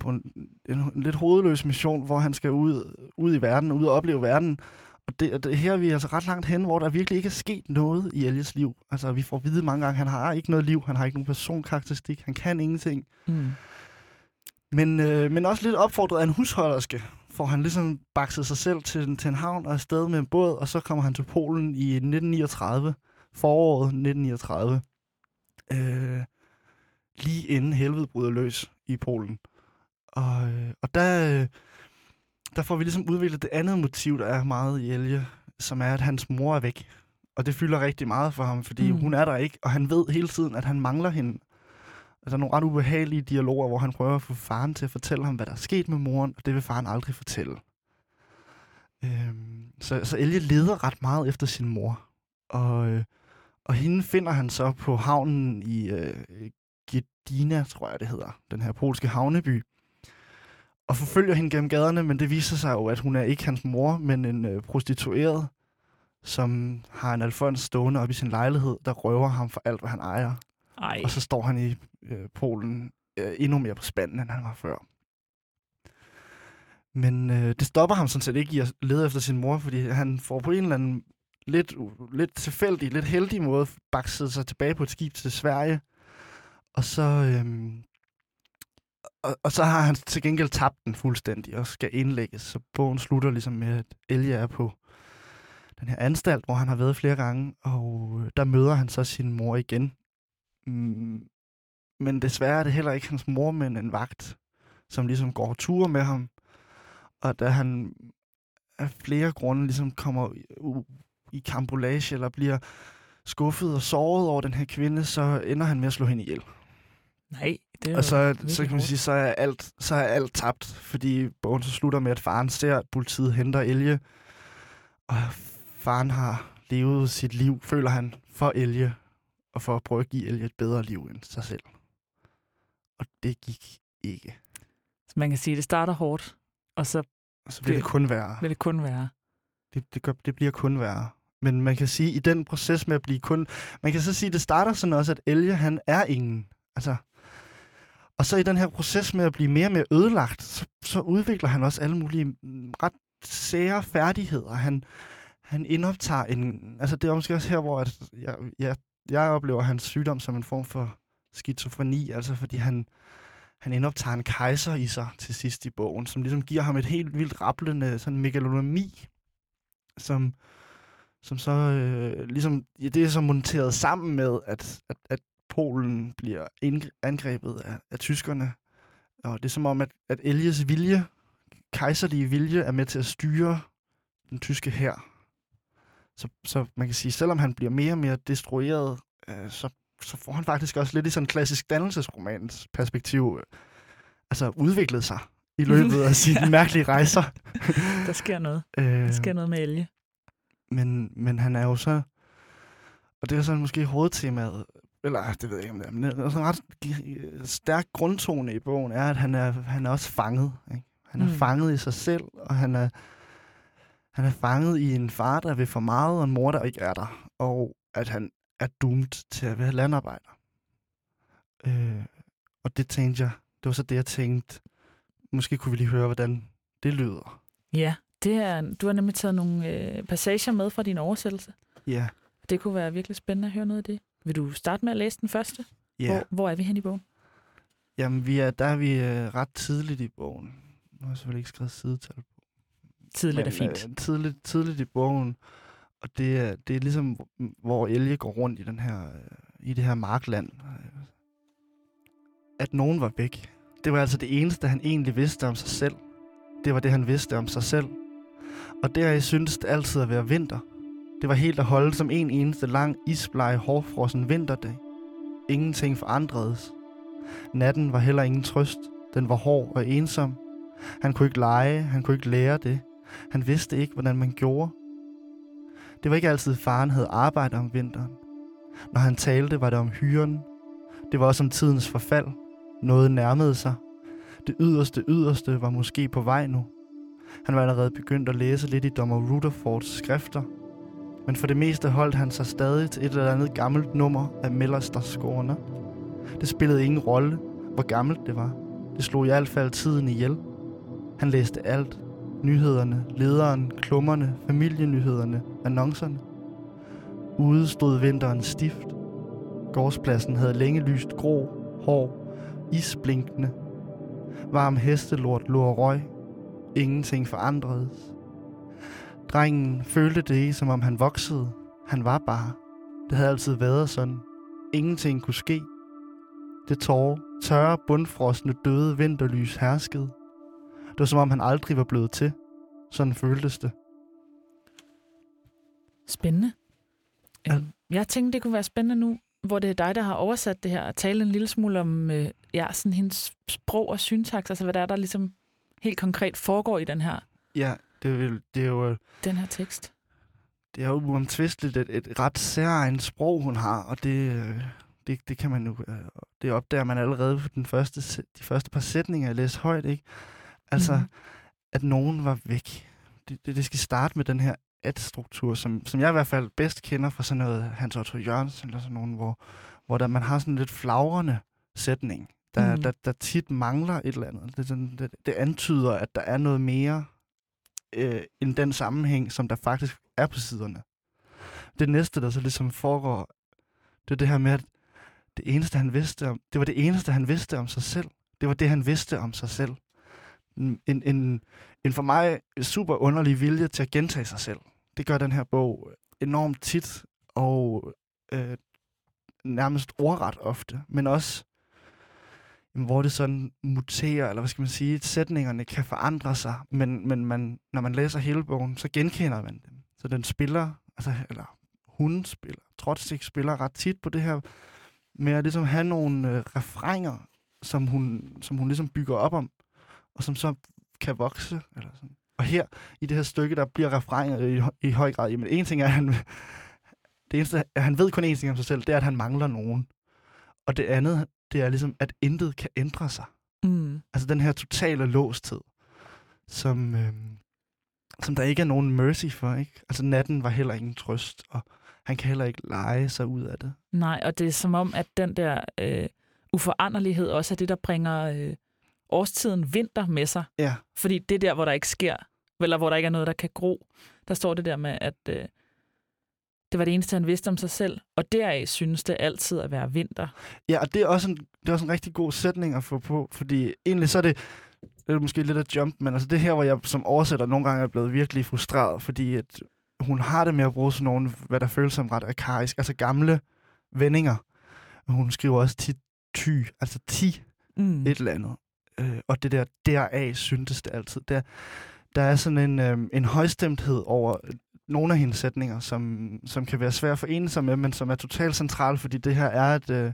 på en, en, en lidt hovedløs mission, hvor han skal ud, ud i verden, ud og opleve verden. Og det, og det, her er vi altså ret langt hen, hvor der virkelig ikke er sket noget i Elliot's liv. Altså, vi får at vide mange gange, han har ikke noget liv, han har ikke nogen personkarakteristik, han kan ingenting. Mm. Men, øh, men også lidt opfordret af en husholderske, får han ligesom bakset sig selv til, til en havn og afsted med en båd, og så kommer han til Polen i 1939, foråret 1939, øh, lige inden helvede bryder løs i Polen. Og, øh, og der, øh, der får vi ligesom udviklet det andet motiv, der er meget i Elge, som er, at hans mor er væk. Og det fylder rigtig meget for ham, fordi Mm. mm. hun er der ikke, og han ved hele tiden, at han mangler hende. Altså nogle ret ubehagelige dialoger, hvor han prøver at få faren til at fortælle ham, hvad der er sket med moren, og det vil faren aldrig fortælle. Øhm, så, så Elge leder ret meget efter sin mor. Og, øh, og hende finder han så på havnen i øh, Gedina, tror jeg det hedder, den her polske havneby. Og forfølger hende gennem gaderne, men det viser sig jo, at hun er ikke hans mor, men en øh, prostitueret, som har en Alfons stående op i sin lejlighed, der røver ham for alt, hvad han ejer. Ej. Og så står han i øh, Polen øh, endnu mere på spanden, end han var før. Men øh, det stopper ham sådan set ikke i at lede efter sin mor, fordi han får på en eller anden lidt, lidt tilfældig, lidt heldig måde bakset sig tilbage på et skib til Sverige. Og så, øh, og, og så har han til gengæld tabt den fuldstændig og skal indlægges. Så bogen slutter ligesom med, at Elia er på den her anstalt, hvor han har været flere gange, og øh, der møder han så sin mor igen. Mm, men desværre er det heller ikke hans mor, men en vagt, som ligesom går ture med ham. Og da han af flere grunde ligesom kommer i kambolage eller bliver skuffet og såret over den her kvinde, så ender han med at slå hende ihjel. Nej, det er Og så, så kan man sige, så er, alt, så er alt tabt, fordi bogen så slutter med, at faren ser, at politiet henter Elge, og faren har levet sit liv, føler han, for Elge, og for at prøve at give Elge et bedre liv end sig selv. Og det gik ikke. Så man kan sige, at det starter hårdt, og så Og så bliver det, Det- kun værre. vil det kun være. Det, det, gør, det bliver kun værre. Men man kan sige, i den proces med at blive kun... Man kan så sige, det starter sådan også, at Elge, han er ingen. Altså, og så i den her proces med at blive mere og mere ødelagt, så, så udvikler han også alle mulige mm, ret sære færdigheder. Han, han indoptager en... Altså, det er måske også her, hvor at jeg, jeg, jeg oplever hans sygdom som en form for skizofreni, altså fordi han, han indoptager en kejser i sig til sidst i bogen, som ligesom giver ham et helt vildt rapplende sådan megalonomi, som, som så øh, ligesom, ja, det er så monteret sammen med, at, at, at Polen bliver angrebet af, af tyskerne. Og det er som om, at, at Elges vilje, kejserlige vilje, er med til at styre den tyske hær. Så, så man kan sige, selvom han bliver mere og mere destrueret, øh, så, så får han faktisk også lidt i sådan en klassisk dannelsesromans perspektiv, øh, altså udviklet sig i løbet af sine Ja. mærkelige rejser. Der sker noget. Øh, Der sker noget med Elge. men, men han er jo så... Og det er sådan måske hovedtemaet, eller det ved jeg ikke, om det er, men det er sådan en ret gi- stærk grundtone i bogen, er, at han er, han er også fanget. Ikke? Han er Mm. fanget i sig selv, og han er, han er fanget i en far, der vil for meget, og en mor, der ikke er der. Og at han er doomed til at være landarbejder. Øh, og det tænkte jeg, det var så det, jeg tænkte, måske kunne vi lige høre, hvordan det lyder. Ja, det er, du har nemlig taget nogle øh, passager med fra din oversættelse. Ja, Det kunne være virkelig spændende at høre noget af det. Vil du starte med at læse den første? ja. Hvor, hvor er vi hen i bogen? Jamen, vi er, der er vi øh, ret tidligt i bogen. Nu har jeg selvfølgelig ikke skrevet sidetal Tidligt er fint. Øh, tidligt, tidligt i bogen. Og det er, det er ligesom, hvor Elge går rundt i, den her, øh, i det her markland. At nogen var væk. Det var altså det eneste, han egentlig vidste om sig selv. Det var det, han vidste om sig selv. Og der jeg syntes det altid at være vinter. Det var helt at holde som en eneste lang, isbleg, hårfrossen vinterdag. Ingenting forandredes. Natten var heller ingen trøst. Den var hård og ensom. Han kunne ikke lege, han kunne ikke lære det. Han vidste ikke, hvordan man gjorde. Det var ikke altid, faren havde arbejde om vinteren. Når han talte, var det om hyren. Det var også om tidens forfald. Noget nærmede sig. Det yderste yderste var måske på vej nu. Han var allerede begyndt at læse lidt i dommer Rutherfords skrifter. Men for det meste holdt han sig stadig til et eller andet gammelt nummer af Mellersterskårene. Det spillede ingen rolle, hvor gammelt det var. Det slog i hvert fald tiden ihjel. Han læste alt. Nyhederne, lederen, klummerne, familienyhederne, annoncerne. Ude stod vinteren stift. Gårdspladsen havde længe lyst grå, hård, isblinkende. Varm hestelort lå og røg. Ingenting forandredes. Drengen følte det ikke, som om han voksede. Han var bare. Det havde altid været sådan. Ingenting kunne ske. Det tårer, tørre, bundfrosne, døde vinterlys herskede. Det var som om han aldrig var blevet til. Sådan føltes det. Spændende. Ja. Øhm, Jeg tænkte, det kunne være spændende nu, hvor det er dig, der har oversat det her, at tale en lille smule om øh, ja, sådan hendes sprog og syntaks, altså hvad der er, der ligesom helt konkret foregår i den her, Ja, det er, jo- det er jo, den her tekst. det er jo uomtvisteligt et, et ret særligt sprog, hun har, og det, øh, det, det kan man jo, øh, det opdager man allerede på den første, de første par sætninger, jeg læste højt, ikke? Altså, mm. at nogen var væk. Det, det, det skal starte med den her at-struktur, som, som jeg i hvert fald bedst kender fra sådan noget Hans Otto Jørgensen, eller sådan nogen, hvor, hvor der, man har sådan en lidt flagrende sætning, der, mm. der, der tit mangler et eller andet. Det, sådan, det, det antyder, at der er noget mere øh, end den sammenhæng, som der faktisk er på siderne. Det næste, der så ligesom foregår, det er det her med, at det eneste, han vidste om, det var det eneste, han vidste om sig selv. Det var det, han vidste om sig selv. En, en, en for mig super underlig vilje til at gentage sig selv. Det gør den her bog enormt tit, og øh, nærmest ordret ofte, men også hvor det sådan muterer, eller hvad skal man sige, sætningerne kan forandre sig, men, men man, når man læser hele bogen, så genkender man dem. Så den spiller, altså, eller hun spiller, Trotsik spiller ret tit på det her, med at ligesom have nogle øh, refrænger, som hun, som hun ligesom bygger op om, og som så kan vokse. Eller sådan. Og her, i det her stykke, der bliver refrænger i, i høj grad, jamen en ting er, at han, det eneste, at han ved kun én ting om sig selv, det er, at han mangler nogen. Og det andet, det er ligesom, at intet kan ændre sig. Mm. Altså den her totale låsthed, som, øh, som der ikke er nogen mercy for, ikke? Altså natten var heller ingen trøst, og han kan heller ikke lege sig ud af det. Nej, og det er som om, at den der øh, uforanderlighed også er det, der bringer øh, årstiden vinter med sig. Ja. Fordi det er der, hvor der ikke sker, eller hvor der ikke er noget, der kan gro. Der står det der med, at øh, det var det eneste, han vidste om sig selv, og deraf synes det altid at være vinter. Ja, og det er også en, det er også en rigtig god sætning at få på, fordi egentlig så er det, det er måske lidt af jump, men altså det her, hvor jeg som oversætter nogle gange er blevet virkelig frustreret, fordi at hun har det med at bruge sådan nogle, hvad der føles som ret arkaisk, altså gamle vendinger. Hun skriver også tit ty, altså ti, Mm. et eller andet. Øh, og det der deraf syntes det altid. Der, der er sådan en, øh, en højstemthed over nogle af hendes sætninger, som, som kan være svære at forene sig med, men som er totalt central, fordi det her er et, øh,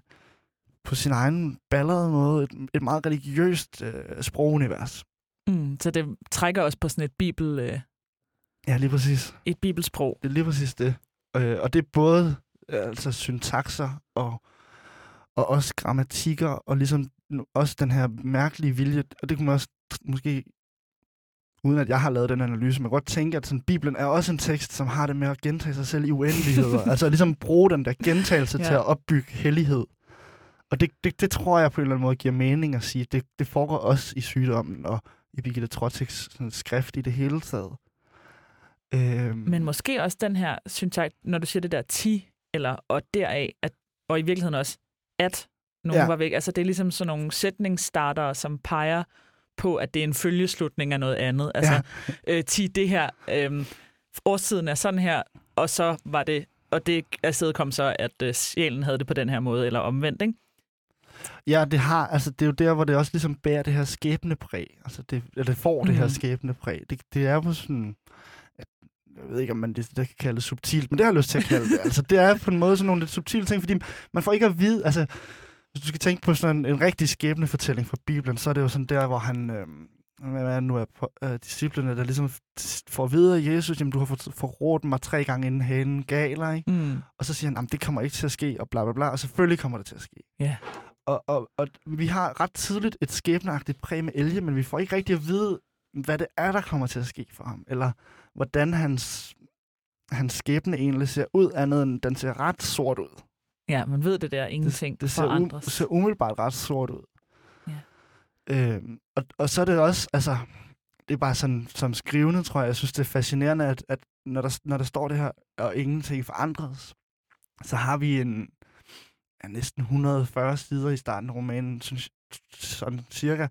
på sin egen ballade måde et, et meget religiøst øh, sprogunivers. Mm. Så det trækker også på sådan et bibel, øh, Ja, lige præcis. et bibelsprog. Det er lige præcis det. Øh, og det er både øh, altså syntakser og, og også grammatikker, og ligesom også den her mærkelige vilje, og det kunne man også måske, uden at jeg har lavet den analyse, man kan godt tænke, at sådan, Bibelen er også en tekst, som har det med at gentage sig selv i uendeligheder. altså ligesom bruge den der gentagelse ja. Til at opbygge hellighed. Og det, det, det tror jeg på en eller anden måde giver mening at sige. Det, det foregår også i sygdommen og i Birgitte sådan, skrift i det hele taget. Øhm, Men måske også den her, synes jeg, når du siger det der ti, eller og deraf, at, og i virkeligheden også, at nogen Ja. var væk. Altså det er ligesom sådan nogle sætningsstartere, som peger på, at det er en følgeslutning af noget andet. Altså ja. øh, ti, det her, øh, årstiden er sådan her, og så var det, og det afsted kom så, at øh, sjælen havde det på den her måde, eller omvendt, ikke? Ja, det har, altså det er jo der, hvor det også ligesom bærer det her skæbnepræg. Altså det, eller det får det her Mhm. skæbnepræg. Det, det er på sådan, jeg ved ikke, om man det, det kan kalde det subtilt, men det har jeg lyst til at kalde det. altså det er på en måde sådan nogle lidt subtile ting, fordi man får ikke at vide, altså hvis du skal tænke på sådan en, en rigtig skæbnefortælling fra Bibelen, så er det jo sådan der, hvor han, øh, hvad er nu er på, øh, disciplene, der ligesom får at vide af Jesus, jamen du har for- forrådt mig tre gange inden hanen galer, ikke? Mm. Og så siger han, det kommer ikke til at ske, og bla bla bla, og selvfølgelig kommer det til at ske. Ja. Og, og, og vi har ret tidligt et skæbneagtigt præg med Elge, men vi får ikke rigtig at vide, hvad det er, der kommer til at ske for ham, eller hvordan hans, hans skæbne egentlig ser ud, andet end den ser ret sort ud. Ja, man ved det der, ingenting Det, det ser, forandres. ser umiddelbart ret sort ud. Ja. Øhm, og, og så er det også, altså, det er bare sådan, som skrivende, tror jeg, jeg synes, det er fascinerende, at, at når, der, når der står det her, og ingenting forandres, så har vi en ja, næsten 140 sider i starten af romanen, synes, sådan cirka,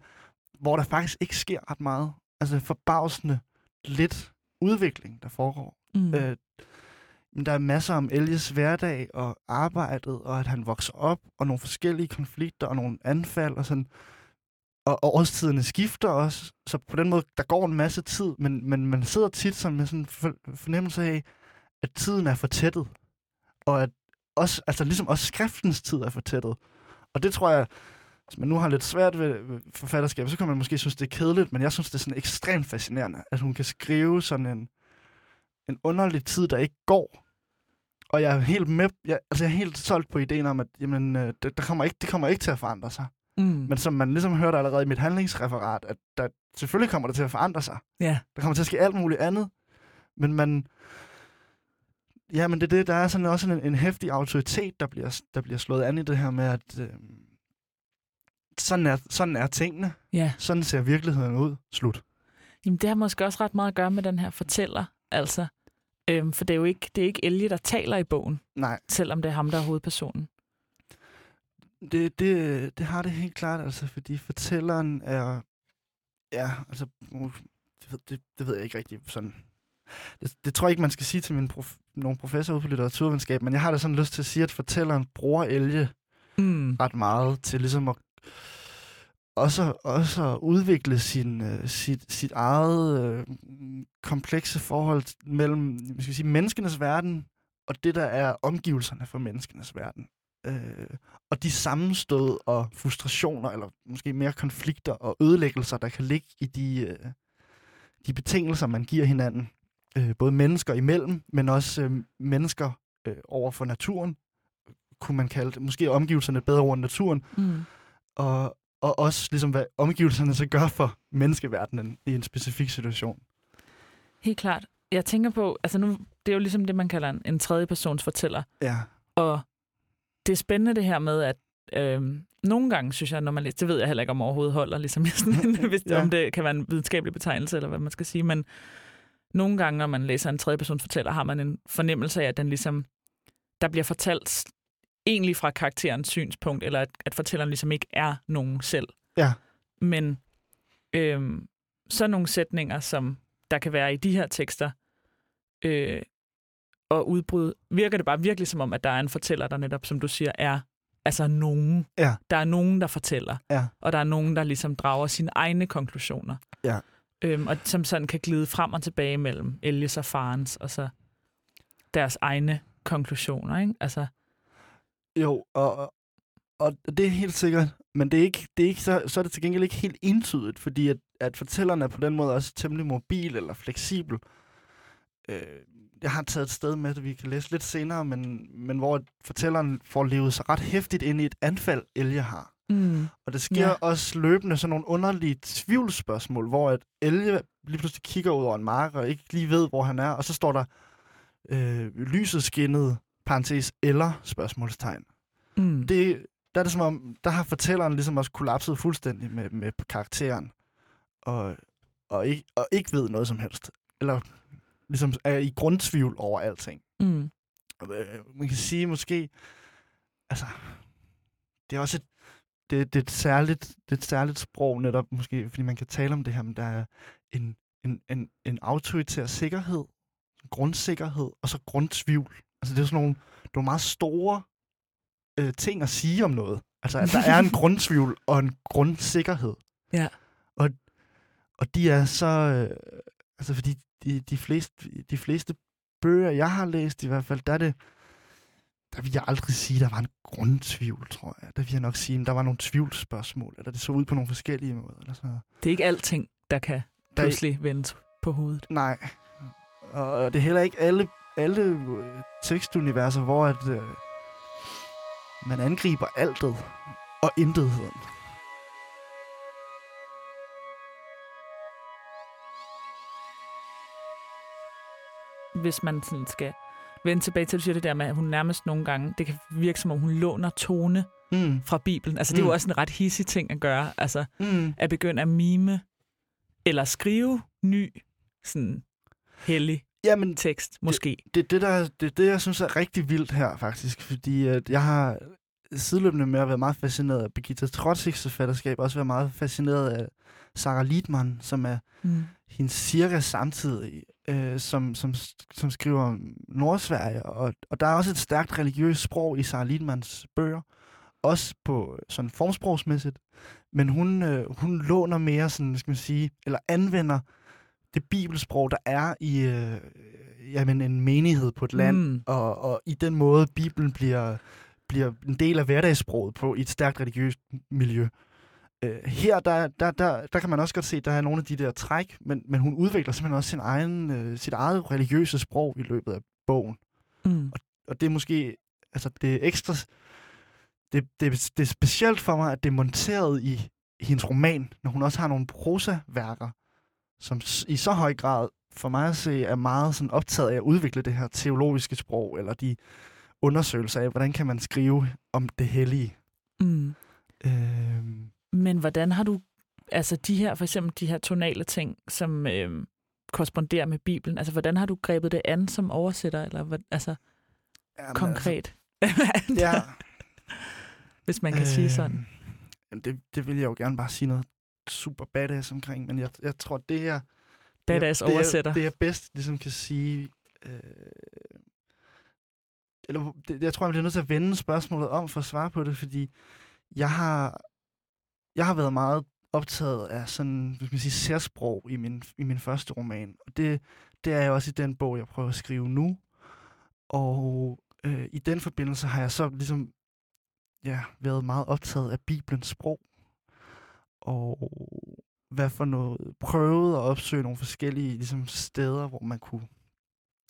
hvor der faktisk ikke sker ret meget. Altså forbavsende lidt udvikling, der foregår. Mm. Øh, men der er masser om Elges hverdag og arbejdet, og at han vokser op, og nogle forskellige konflikter, og nogle anfald, og sådan. Og, og årstiderne skifter også, så på den måde, der går en masse tid, men, men man sidder tit som med sådan en fornemmelse af, at tiden er fortættet. Og at også, altså ligesom også skriftens tid er fortættet. Og det tror jeg, hvis man nu har lidt svært ved, ved forfatterskab, så kan man måske synes, det er kedeligt, men jeg synes, det er sådan ekstremt fascinerende, at hun kan skrive sådan en, en underlig tid, der ikke går. Og jeg er helt med, jeg, altså jeg er helt solgt på ideen om, at jamen, øh, det, der kommer ikke, det kommer ikke til at forandre sig. Mm. Men som man ligesom hørte allerede i mit handlingsreferat, at der, selvfølgelig kommer det til at forandre sig. Ja. Der kommer til at ske alt muligt andet. Men man... Ja, men det er det, der er sådan også en, en hæftig autoritet, der bliver, der bliver slået an i det her med, at øh, sådan, er, sådan er tingene. ja. Sådan ser virkeligheden ud. Slut. Jamen, det har måske også ret meget at gøre med den her fortæller, altså. Øhm, for det er jo ikke, det er ikke Elge, der taler i bogen, Nej, selvom det er ham, der er hovedpersonen. Det, det, det har det helt klart, altså, fordi fortælleren er... Ja, altså... Det, ved- det, det ved jeg ikke rigtig sådan... Det, det tror jeg ikke, man skal sige til min prof, nogle professor ude på litteraturvidenskab, men jeg har da sådan lyst til at sige, at fortælleren bruger elge Mm. ret meget til ligesom at også, også at udvikle sin, øh, sit, sit eget øh, komplekse forhold mellem skal sige, menneskenes verden og det, der er omgivelserne for menneskenes verden. Øh, og de sammenstød og frustrationer, eller måske mere konflikter og ødelæggelser, der kan ligge i de, øh, de betingelser, man giver hinanden. Øh, både mennesker imellem, men også øh, mennesker øh, over for naturen, kunne man kalde det. Måske er omgivelserne bedre over naturen, Mm. og, og også ligesom, hvad omgivelserne så gør for menneskeverdenen i en specifik situation. Helt klart. Jeg tænker på, altså nu, det er jo ligesom det, man kalder en, en tredje persons fortæller. Ja, Og det er spændende det her med, at øhm, nogle gange, synes jeg, når man læser, det ved jeg heller ikke om overhovedet holder, ligesom sådan, hvis, Ja. ja. om det kan være en videnskabelig betegnelse, eller hvad man skal sige, men nogle gange, når man læser en tredje persons fortæller, har man en fornemmelse af, at den ligesom, der bliver fortalt egentlig fra karakterens synspunkt, eller at, at fortælleren ligesom ikke er nogen selv. Ja. Men øhm, sådan nogle sætninger, som der kan være i de her tekster, øh, og udbrud, virker det bare virkelig som om, at der er en fortæller, der netop, som du siger, er altså nogen. Ja. Der er nogen, der fortæller, ja, og der er nogen, der ligesom drager sine egne konklusioner. Ja. Øhm, og som sådan kan glide frem og tilbage mellem Elias og farens, og så deres egne konklusioner, ikke? Altså, jo, og, og- det er helt sikkert, men det er ikke, det er ikke så, så er det til gengæld ikke helt entydigt, fordi at, at fortælleren er på den måde også temmelig mobil eller fleksibel. Øh, jeg har taget et sted med, det vi kan læse lidt senere, men, men hvor fortælleren får levet sig ret hæftigt ind i et anfald, Elge har. mm, Og det sker ja. også løbende sådan nogle underlige tvivlsspørgsmål, hvor at Elge lige pludselig kigger ud over en mark og ikke lige ved, hvor han er, og så står der øh, lyset skinnede, parentes, eller spørgsmålstegn. Mm, Det, der er det som om, der har fortælleren ligesom også kollapset fuldstændig med, med karakteren, og, og, ikke, og ikke ved noget som helst. Eller ligesom er i grundtvivl over alting. mm, Øh, man kan sige måske, altså, det er også et, det, det er et særligt, det er et særligt sprog netop, måske, fordi man kan tale om det her, men der er en, en, en, en autoritær sikkerhed, grundsikkerhed, og så grundtvivl. Altså, det er sådan nogle, nogle meget store øh, ting at sige om noget. Altså, at der er en grundtvivl og en grundsikkerhed. Ja. Og, og de er så, øh, altså, fordi de, de, fleste, de fleste bøger, jeg har læst i hvert fald, der er det, der vil jeg aldrig sige, at der var en grundtvivl, tror jeg. Der vil jeg nok sige, at der var nogle tvivlsspørgsmål, eller det så ud på nogle forskellige måder. Eller sådan det er ikke alting, der kan Der er- pludselig vendes på hovedet. Nej. Og det er heller ikke alle, alle øh, tekstuniverser, hvor at, øh, man angriber altet og intetheden. Hvis man sådan skal vende tilbage til, at du siger det der med, at hun nærmest nogle gange, det kan virke som om, hun låner tone Mm. fra Bibelen. Altså, det er jo Mm. også en ret hissig ting at gøre. Altså, Mm. at begynde at mime eller skrive ny, sådan hellig Jamen, tekst, måske. det er det, der, det, det, jeg synes er rigtig vildt her, faktisk. Fordi at jeg har sideløbende med at være meget fascineret af Birgitta Trotzigs forfatterskab, også været meget fascineret af Sarah Liedmann, som er Mm. hendes cirka samtidig, øh, som, som, som skriver om Nordsverige. Og, og der er også et stærkt religiøst sprog i Sarah Liedmanns bøger. Også på sådan formsprogsmæssigt. Men hun, øh, hun låner mere, sådan, skal man sige, eller anvender det bibelsprog, der er i øh, jamen, en menighed på et land. Mm. Og, og i den måde, Bibelen bliver, bliver en del af hverdagssproget på i et stærkt religiøst miljø. Øh, her, der, der, der, der kan man også godt se, at der er nogle af de der træk, men, men hun udvikler simpelthen også sin egen, øh, sit eget religiøse sprog i løbet af bogen. Mm. Og det er måske, altså det er ekstra, det, det, det er specielt for mig, at det er monteret i hendes roman, når hun også har nogle prosaværker, som i så høj grad for mig at se er meget sådan optaget af at udvikle det her teologiske sprog, eller de undersøgelser af, hvordan kan man skrive om det hellige. Mm. Øhm, Men hvordan har du, altså de her, for eksempel de her tonale ting, som øh, korresponderer med Bibelen, altså hvordan har du grebet det an som oversætter, eller hvad, altså jamen, konkret? Altså, ja. hvis man kan øh, sige sådan? Jamen, det, det vil jeg jo gerne bare sige noget super badass omkring, men jeg, jeg tror, det er... Badass det er, oversætter. Det er bedst, ligesom kan sige... Øh, eller det, jeg tror, jeg bliver nødt til at vende spørgsmålet om for at svare på det, fordi jeg har, jeg har været meget optaget af sådan, hvis man sige, særsprog i min, i min første roman. Og det, det er jeg også i den bog, jeg prøver at skrive nu. Og øh, i den forbindelse har jeg så ligesom ja, været meget optaget af Bibelens sprog. Og hvad for noget, prøvet at opsøge nogle forskellige ligesom, steder, hvor man kunne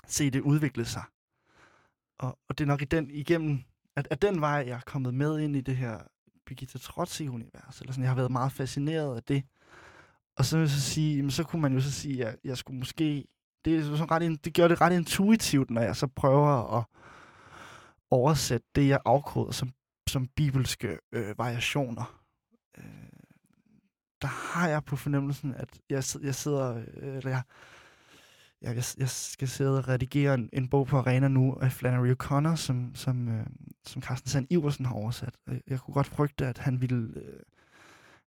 se det udvikle sig. Og, og det er nok i den, igennem, at, at den vej, jeg er kommet med ind i det her Birgitta Trotsi-univers, Eller sådan. Jeg har været meget fascineret af det. Og så vil jeg så sige, jamen, så kunne man jo så sige, at jeg skulle måske... Det, er sådan ret, det gør det ret intuitivt, når jeg så prøver at oversætte det, jeg afkoder som, som bibelske øh, variationer. Øh, der har jeg på fornemmelsen, at jeg, jeg sidder... Øh, eller jeg, jeg, jeg, jeg skal sidde og redigere en, en bog på Arena nu af Flannery O'Connor, som, som, øh, som Carsten Sand Iversen har oversat. Jeg kunne godt frygte, at han ville, øh,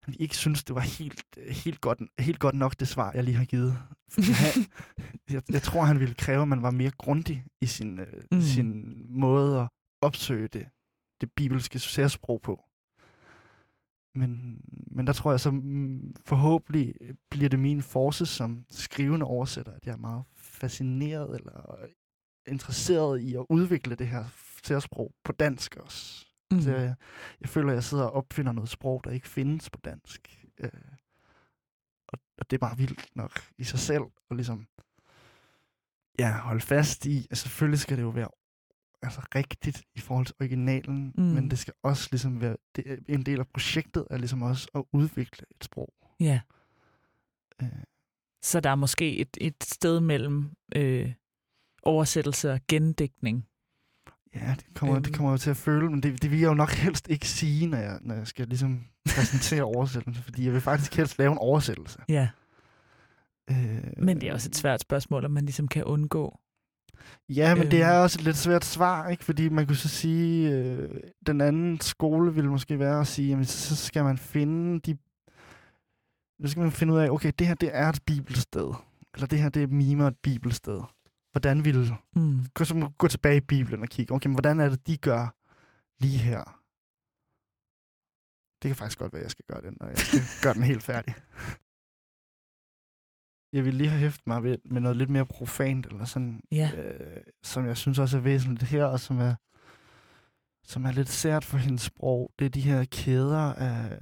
han ikke synes, det var helt, helt, godt, helt godt nok det svar, jeg lige har givet. han, jeg, jeg tror, han ville kræve, at man var mere grundig i sin, øh, mm. sin måde at opsøge det, det bibelske særsprog på. Men, men der tror jeg så mm, forhåbentlig bliver det min force som skrivende oversætter, at jeg er meget fascineret eller interesseret i at udvikle det her særsprog på dansk også. Mm. Så jeg, jeg føler, at jeg sidder og opfinder noget sprog, der ikke findes på dansk. Øh, og, og det er bare vildt nok i sig selv, og ligesom ja, holde fast i, at selvfølgelig skal det jo være altså rigtigt i forhold til originalen, mm. men det skal også ligesom være, det, en del af projektet er ligesom også at udvikle et sprog. Ja. Øh. Så der er måske et, et sted mellem øh, oversættelse og gendækning. Ja, det kommer, øhm. det kommer jeg til at føle, men det, det vil jeg jo nok helst ikke sige, når jeg, når jeg skal ligesom præsentere oversættelse, fordi jeg vil faktisk helst lave en oversættelse. Ja. Øh, men det er også et svært spørgsmål, om man ligesom kan undgå Ja, men øhm. det er også et lidt svært svar, ikke? Fordi man kunne så sige, øh, den anden skole ville måske være at sige, jamen så skal man finde de... Så skal man finde ud af, okay, det her det er et bibelsted. Eller det her det er mimer et bibelsted. Hvordan vil... Mm. Gå, så gå tilbage i Bibelen og kigge, okay, men hvordan er det, de gør lige her? Det kan faktisk godt være, at jeg skal gøre det, når jeg skal gøre den helt færdig jeg vil lige have hæftet mig ved, med noget lidt mere profant, eller sådan, ja. øh, som jeg synes også er væsentligt her, og som er, som er lidt sært for hendes sprog. Det er de her kæder af,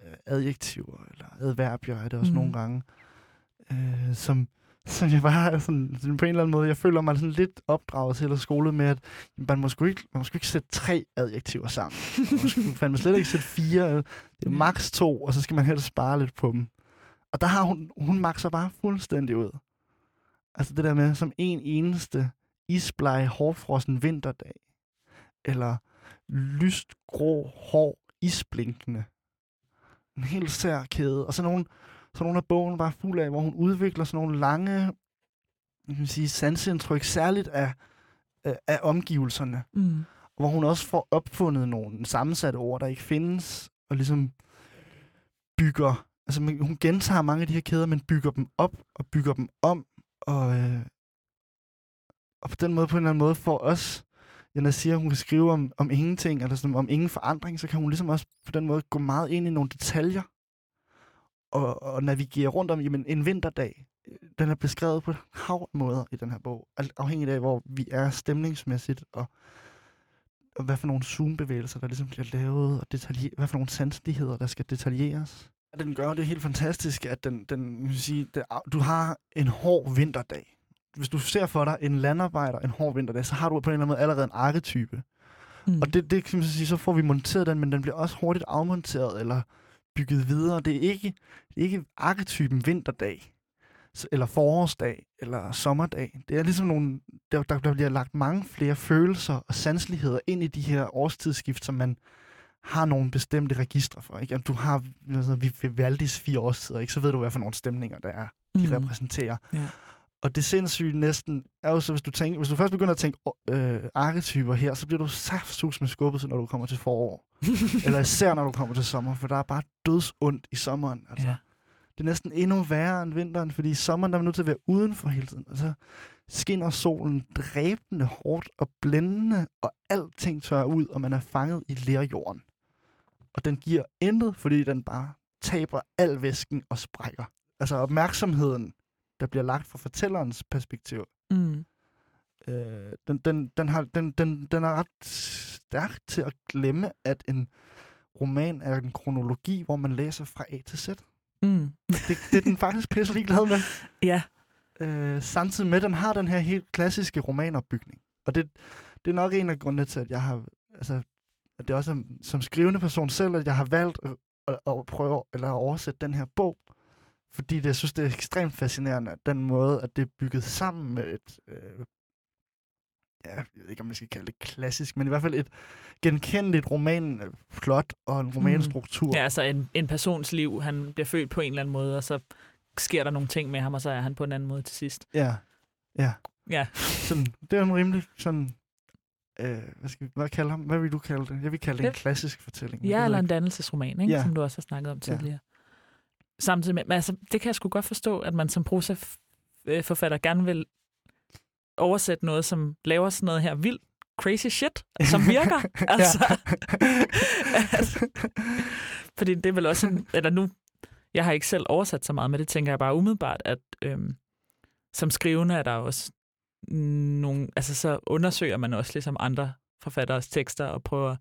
af adjektiver, eller adverbier er det også mm. nogle gange, øh, som, som jeg bare sådan, sådan, på en eller anden måde, jeg føler mig sådan lidt opdraget til eller skolet med, at man må sgu ikke, man må sgu ikke sætte tre adjektiver sammen. Man må sgu fandme slet ikke sætte fire, det er maks to, og så skal man helst spare lidt på dem. Og der har hun, hun makser bare fuldstændig ud. Altså det der med, som en eneste isbleg, hårfrossen vinterdag, eller lyst, grå, hår, isblinkende. En helt sær kæde. Og så nogle, så nogle af bogen bare fuld af, hvor hun udvikler sådan nogle lange, jeg kan sige, sansindtryk, særligt af, af, af omgivelserne. Mm. Hvor hun også får opfundet nogle sammensatte ord, der ikke findes, og ligesom bygger Altså, hun gentager mange af de her kæder, men bygger dem op og bygger dem om. Og, øh, og på den måde, på en eller anden måde, får os, jeg siger, hun kan skrive om, om ingenting, eller sådan, om ingen forandring, så kan hun ligesom også på den måde gå meget ind i nogle detaljer, og, og navigere rundt om, jamen, en vinterdag, øh, den er beskrevet på hav måder i den her bog, afhængig af, hvor vi er stemningsmæssigt, og, og hvad for nogle zoombevægelser, der ligesom bliver lavet, og detalje, hvad for nogle sanseligheder, der skal detaljeres. Den gør det helt fantastisk, at den, den vil sige, det, du har en hård vinterdag. Hvis du ser for dig en landarbejder en hård vinterdag, så har du på en eller anden måde allerede en arketype. Mm. Og det, det kan man sige, så får vi monteret den, men den bliver også hurtigt afmonteret eller bygget videre. Det er ikke, det er ikke arketypen vinterdag, eller forårsdag, eller sommerdag. Det er ligesom nogle, der, der, der bliver lagt mange flere følelser og sanseligheder ind i de her årstidsskift, som man har nogle bestemte registre for. Ikke? du har altså, Vivaldis fire årstider, ikke? så ved du, hvad for nogle stemninger der er, de mm. repræsenterer. Ja. Og det sindssyge næsten er jo så, hvis du, tænker, hvis du først begynder at tænke øh, arketyper her, så bliver du saftsus med skubbet, når du kommer til forår. Eller især når du kommer til sommer, for der er bare dødsondt i sommeren. Altså. Ja. Det er næsten endnu værre end vinteren, fordi i sommeren der er man nødt til at være udenfor hele tiden. Altså, skinner solen dræbende hårdt og blændende, og alting tørrer ud, og man er fanget i lerjorden. Og den giver intet, fordi den bare taber al væsken og sprækker. Altså opmærksomheden, der bliver lagt fra fortællerens perspektiv, Mm. øh, den, den, den, har, den, den, den er ret stærk til at glemme, at en roman er en kronologi, hvor man læser fra A til Z. Mm. Det, det er den faktisk pisse ligeglad med. Ja. Øh, samtidig med, at den har den her helt klassiske romanopbygning. Og det, det er nok en af grundene til, at jeg har... Altså, at det er også som skrivende person selv, at jeg har valgt at, at, prøve eller at oversætte den her bog. Fordi det, jeg synes, det er ekstremt fascinerende, at den måde, at det er bygget sammen med et... Øh, ja, jeg ved ikke, om man skal kalde det klassisk, men i hvert fald et genkendeligt romanplot og en romanstruktur. Ja, altså en, en persons liv, han bliver født på en eller anden måde, og så sker der nogle ting med ham, og så er han på en anden måde til sidst. Ja. Ja. Ja. Sådan, det er en rimelig sådan... Øh, hvad, skal vi, hvad, kalde ham? hvad vil du kalde det? Jeg vil kalde det en klassisk fortælling. Ja, eller en dannelsesroman, ikke? Ja. som du også har snakket om Ja. tidligere. Samtidig med, men altså, det kan jeg sgu godt forstå, at man som prosa-forfatter gerne vil oversætte noget, som laver sådan noget her vildt crazy shit, som virker. altså, altså, fordi det er vel også en, eller nu, jeg har ikke selv oversat så meget, men det tænker jeg bare umiddelbart, at øhm, som skrivende er der også nogle, altså så undersøger man også ligesom andre forfatteres tekster og prøver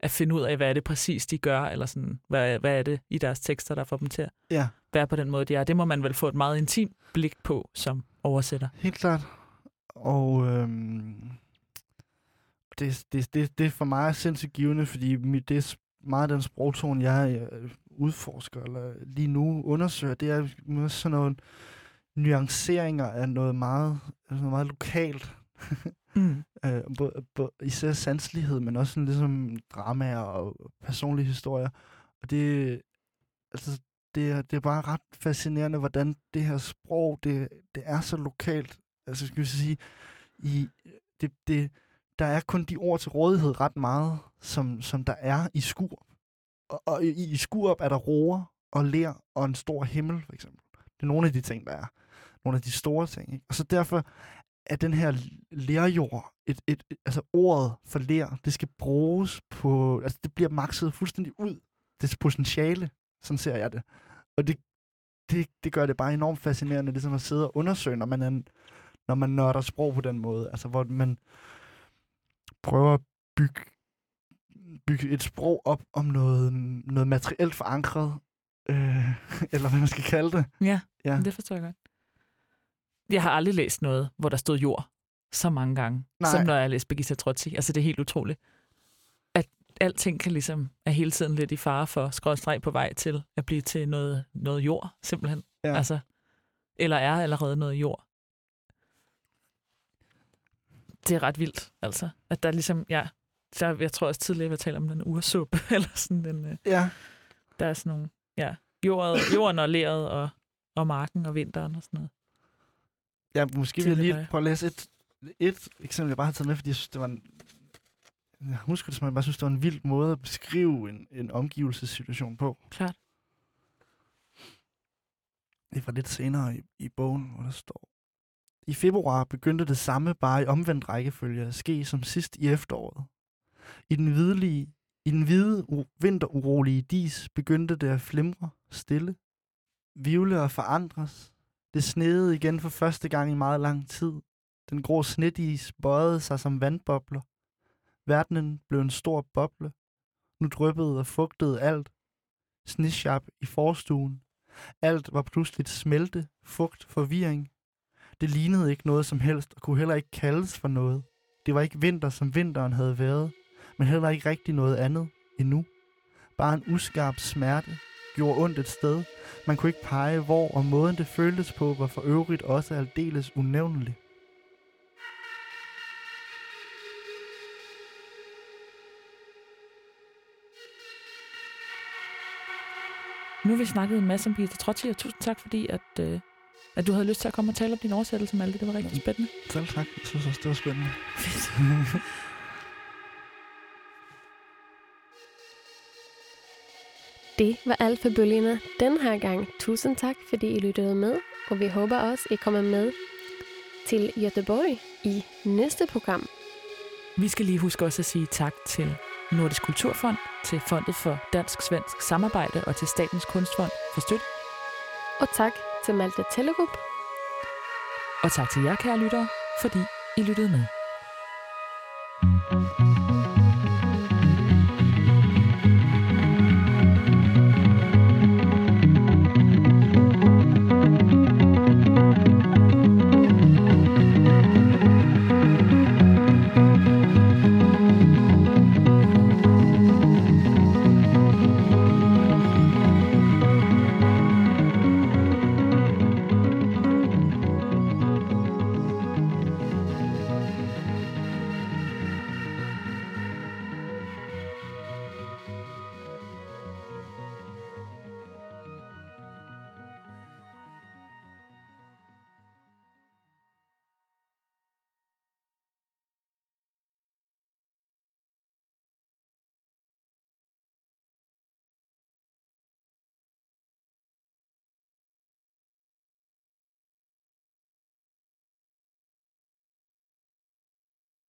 at finde ud af, hvad er det præcis, de gør, eller sådan, hvad, hvad er det i deres tekster, der får dem til at ja, være på den måde, de er. Det må man vel få et meget intimt blik på som oversætter. helt klart. Og øhm, det, det, det, det er for mig sindssygt givende, fordi mit, det er meget den sprogtone, jeg øh, udforsker, eller lige nu undersøger, det er sådan nogle nuanceringer af noget meget, altså noget meget lokalt. Mm. Øh, både, både, især sanselighed, men også sådan ligesom dramaer og personlige historier. Og det, altså, det, er, det er bare ret fascinerende, hvordan det her sprog, det, det er så lokalt. Altså, skal vi sige, i, det, det, der er kun de ord til rådighed ret meget, som, som der er i Skurup. Og, og i, i Skurup er der roer og ler og en stor himmel, for eksempel. Det er nogle af de ting, der er. Nogle af de store ting. Ikke? Og så derfor er den her lerjord, et, et, et, altså ordet for ler, det skal bruges på, altså det bliver makset fuldstændig ud. Det potentiale, sådan ser jeg det. Og det, det, det gør det bare enormt fascinerende, ligesom at sidde og undersøge, når man, er, når man nørder sprog på den måde. Altså hvor man prøver at bygge, bygge et sprog op om noget, noget materielt forankret, øh, eller hvad man skal kalde det. Ja, Ja. det forstår jeg godt. Jeg har aldrig læst noget, hvor der stod jord så mange gange, Nej. Som når jeg læste Birgitta Trotzi. Altså, det er helt utroligt. At alting kan ligesom er hele tiden lidt i fare for skrådstreg på vej til at blive til noget, noget jord, simpelthen. Ja. Altså, eller er allerede noget jord. Det er ret vildt, altså. At der ligesom, ja, der, jeg tror også tidligere, vi talte om den ursuppe, eller sådan den, øh, Ja, der er sådan nogle, ja, jordet, jorden og leret og, og marken og vinteren og sådan noget. ja måske vil jeg lige prøve at læse et, et eksempel, jeg bare har taget med, fordi jeg synes, det var en, jeg husker det, som jeg bare synes, det var en vild måde at beskrive en, en omgivelsessituation på. Klart. Det fra lidt senere i, i bogen, hvor der står, i februar begyndte det samme bare i omvendt rækkefølge at ske som sidst i efteråret. I den, hvidlige, i den hvide, vinterurolige dis begyndte det at flimre stille, vivle og forandres. Det sneede igen for første gang i meget lang tid. Den grå snedis bøjede sig som vandbobler. Verdenen blev en stor boble. Nu dryppede og fugtede alt. Snishap i forstuen. Alt var pludseligt smelte, fugt, forvirring. Det lignede ikke noget som helst, og kunne heller ikke kaldes for noget. Det var ikke vinter, som vinteren havde været, men heller ikke rigtig noget andet endnu. Bare en uskarp smerte gjorde ondt et sted. Man kunne ikke pege hvor, og måden det føltes på var for øvrigt også aldeles unævnelig. Nu har vi snakket en masse om Birgitta Trotzi, og tusind tak, fordi at, øh, at du havde lyst til at komme og tale om din oversættelse, Malte. Det var rigtig spændende. Selv tak. Jeg synes også, det var spændende. Det var alt for bølgerne den her gang. Tusind tak, fordi I lyttede med, og vi håber også, I kommer med til Göteborg i næste program. Vi skal lige huske også at sige tak til Nordisk Kulturfond, til Fondet for Dansk-Svensk Samarbejde og til Statens Kunstfond for støtte. Og tak til Malte Tellerup. Og tak til jer, kære lyttere, fordi I lyttede med.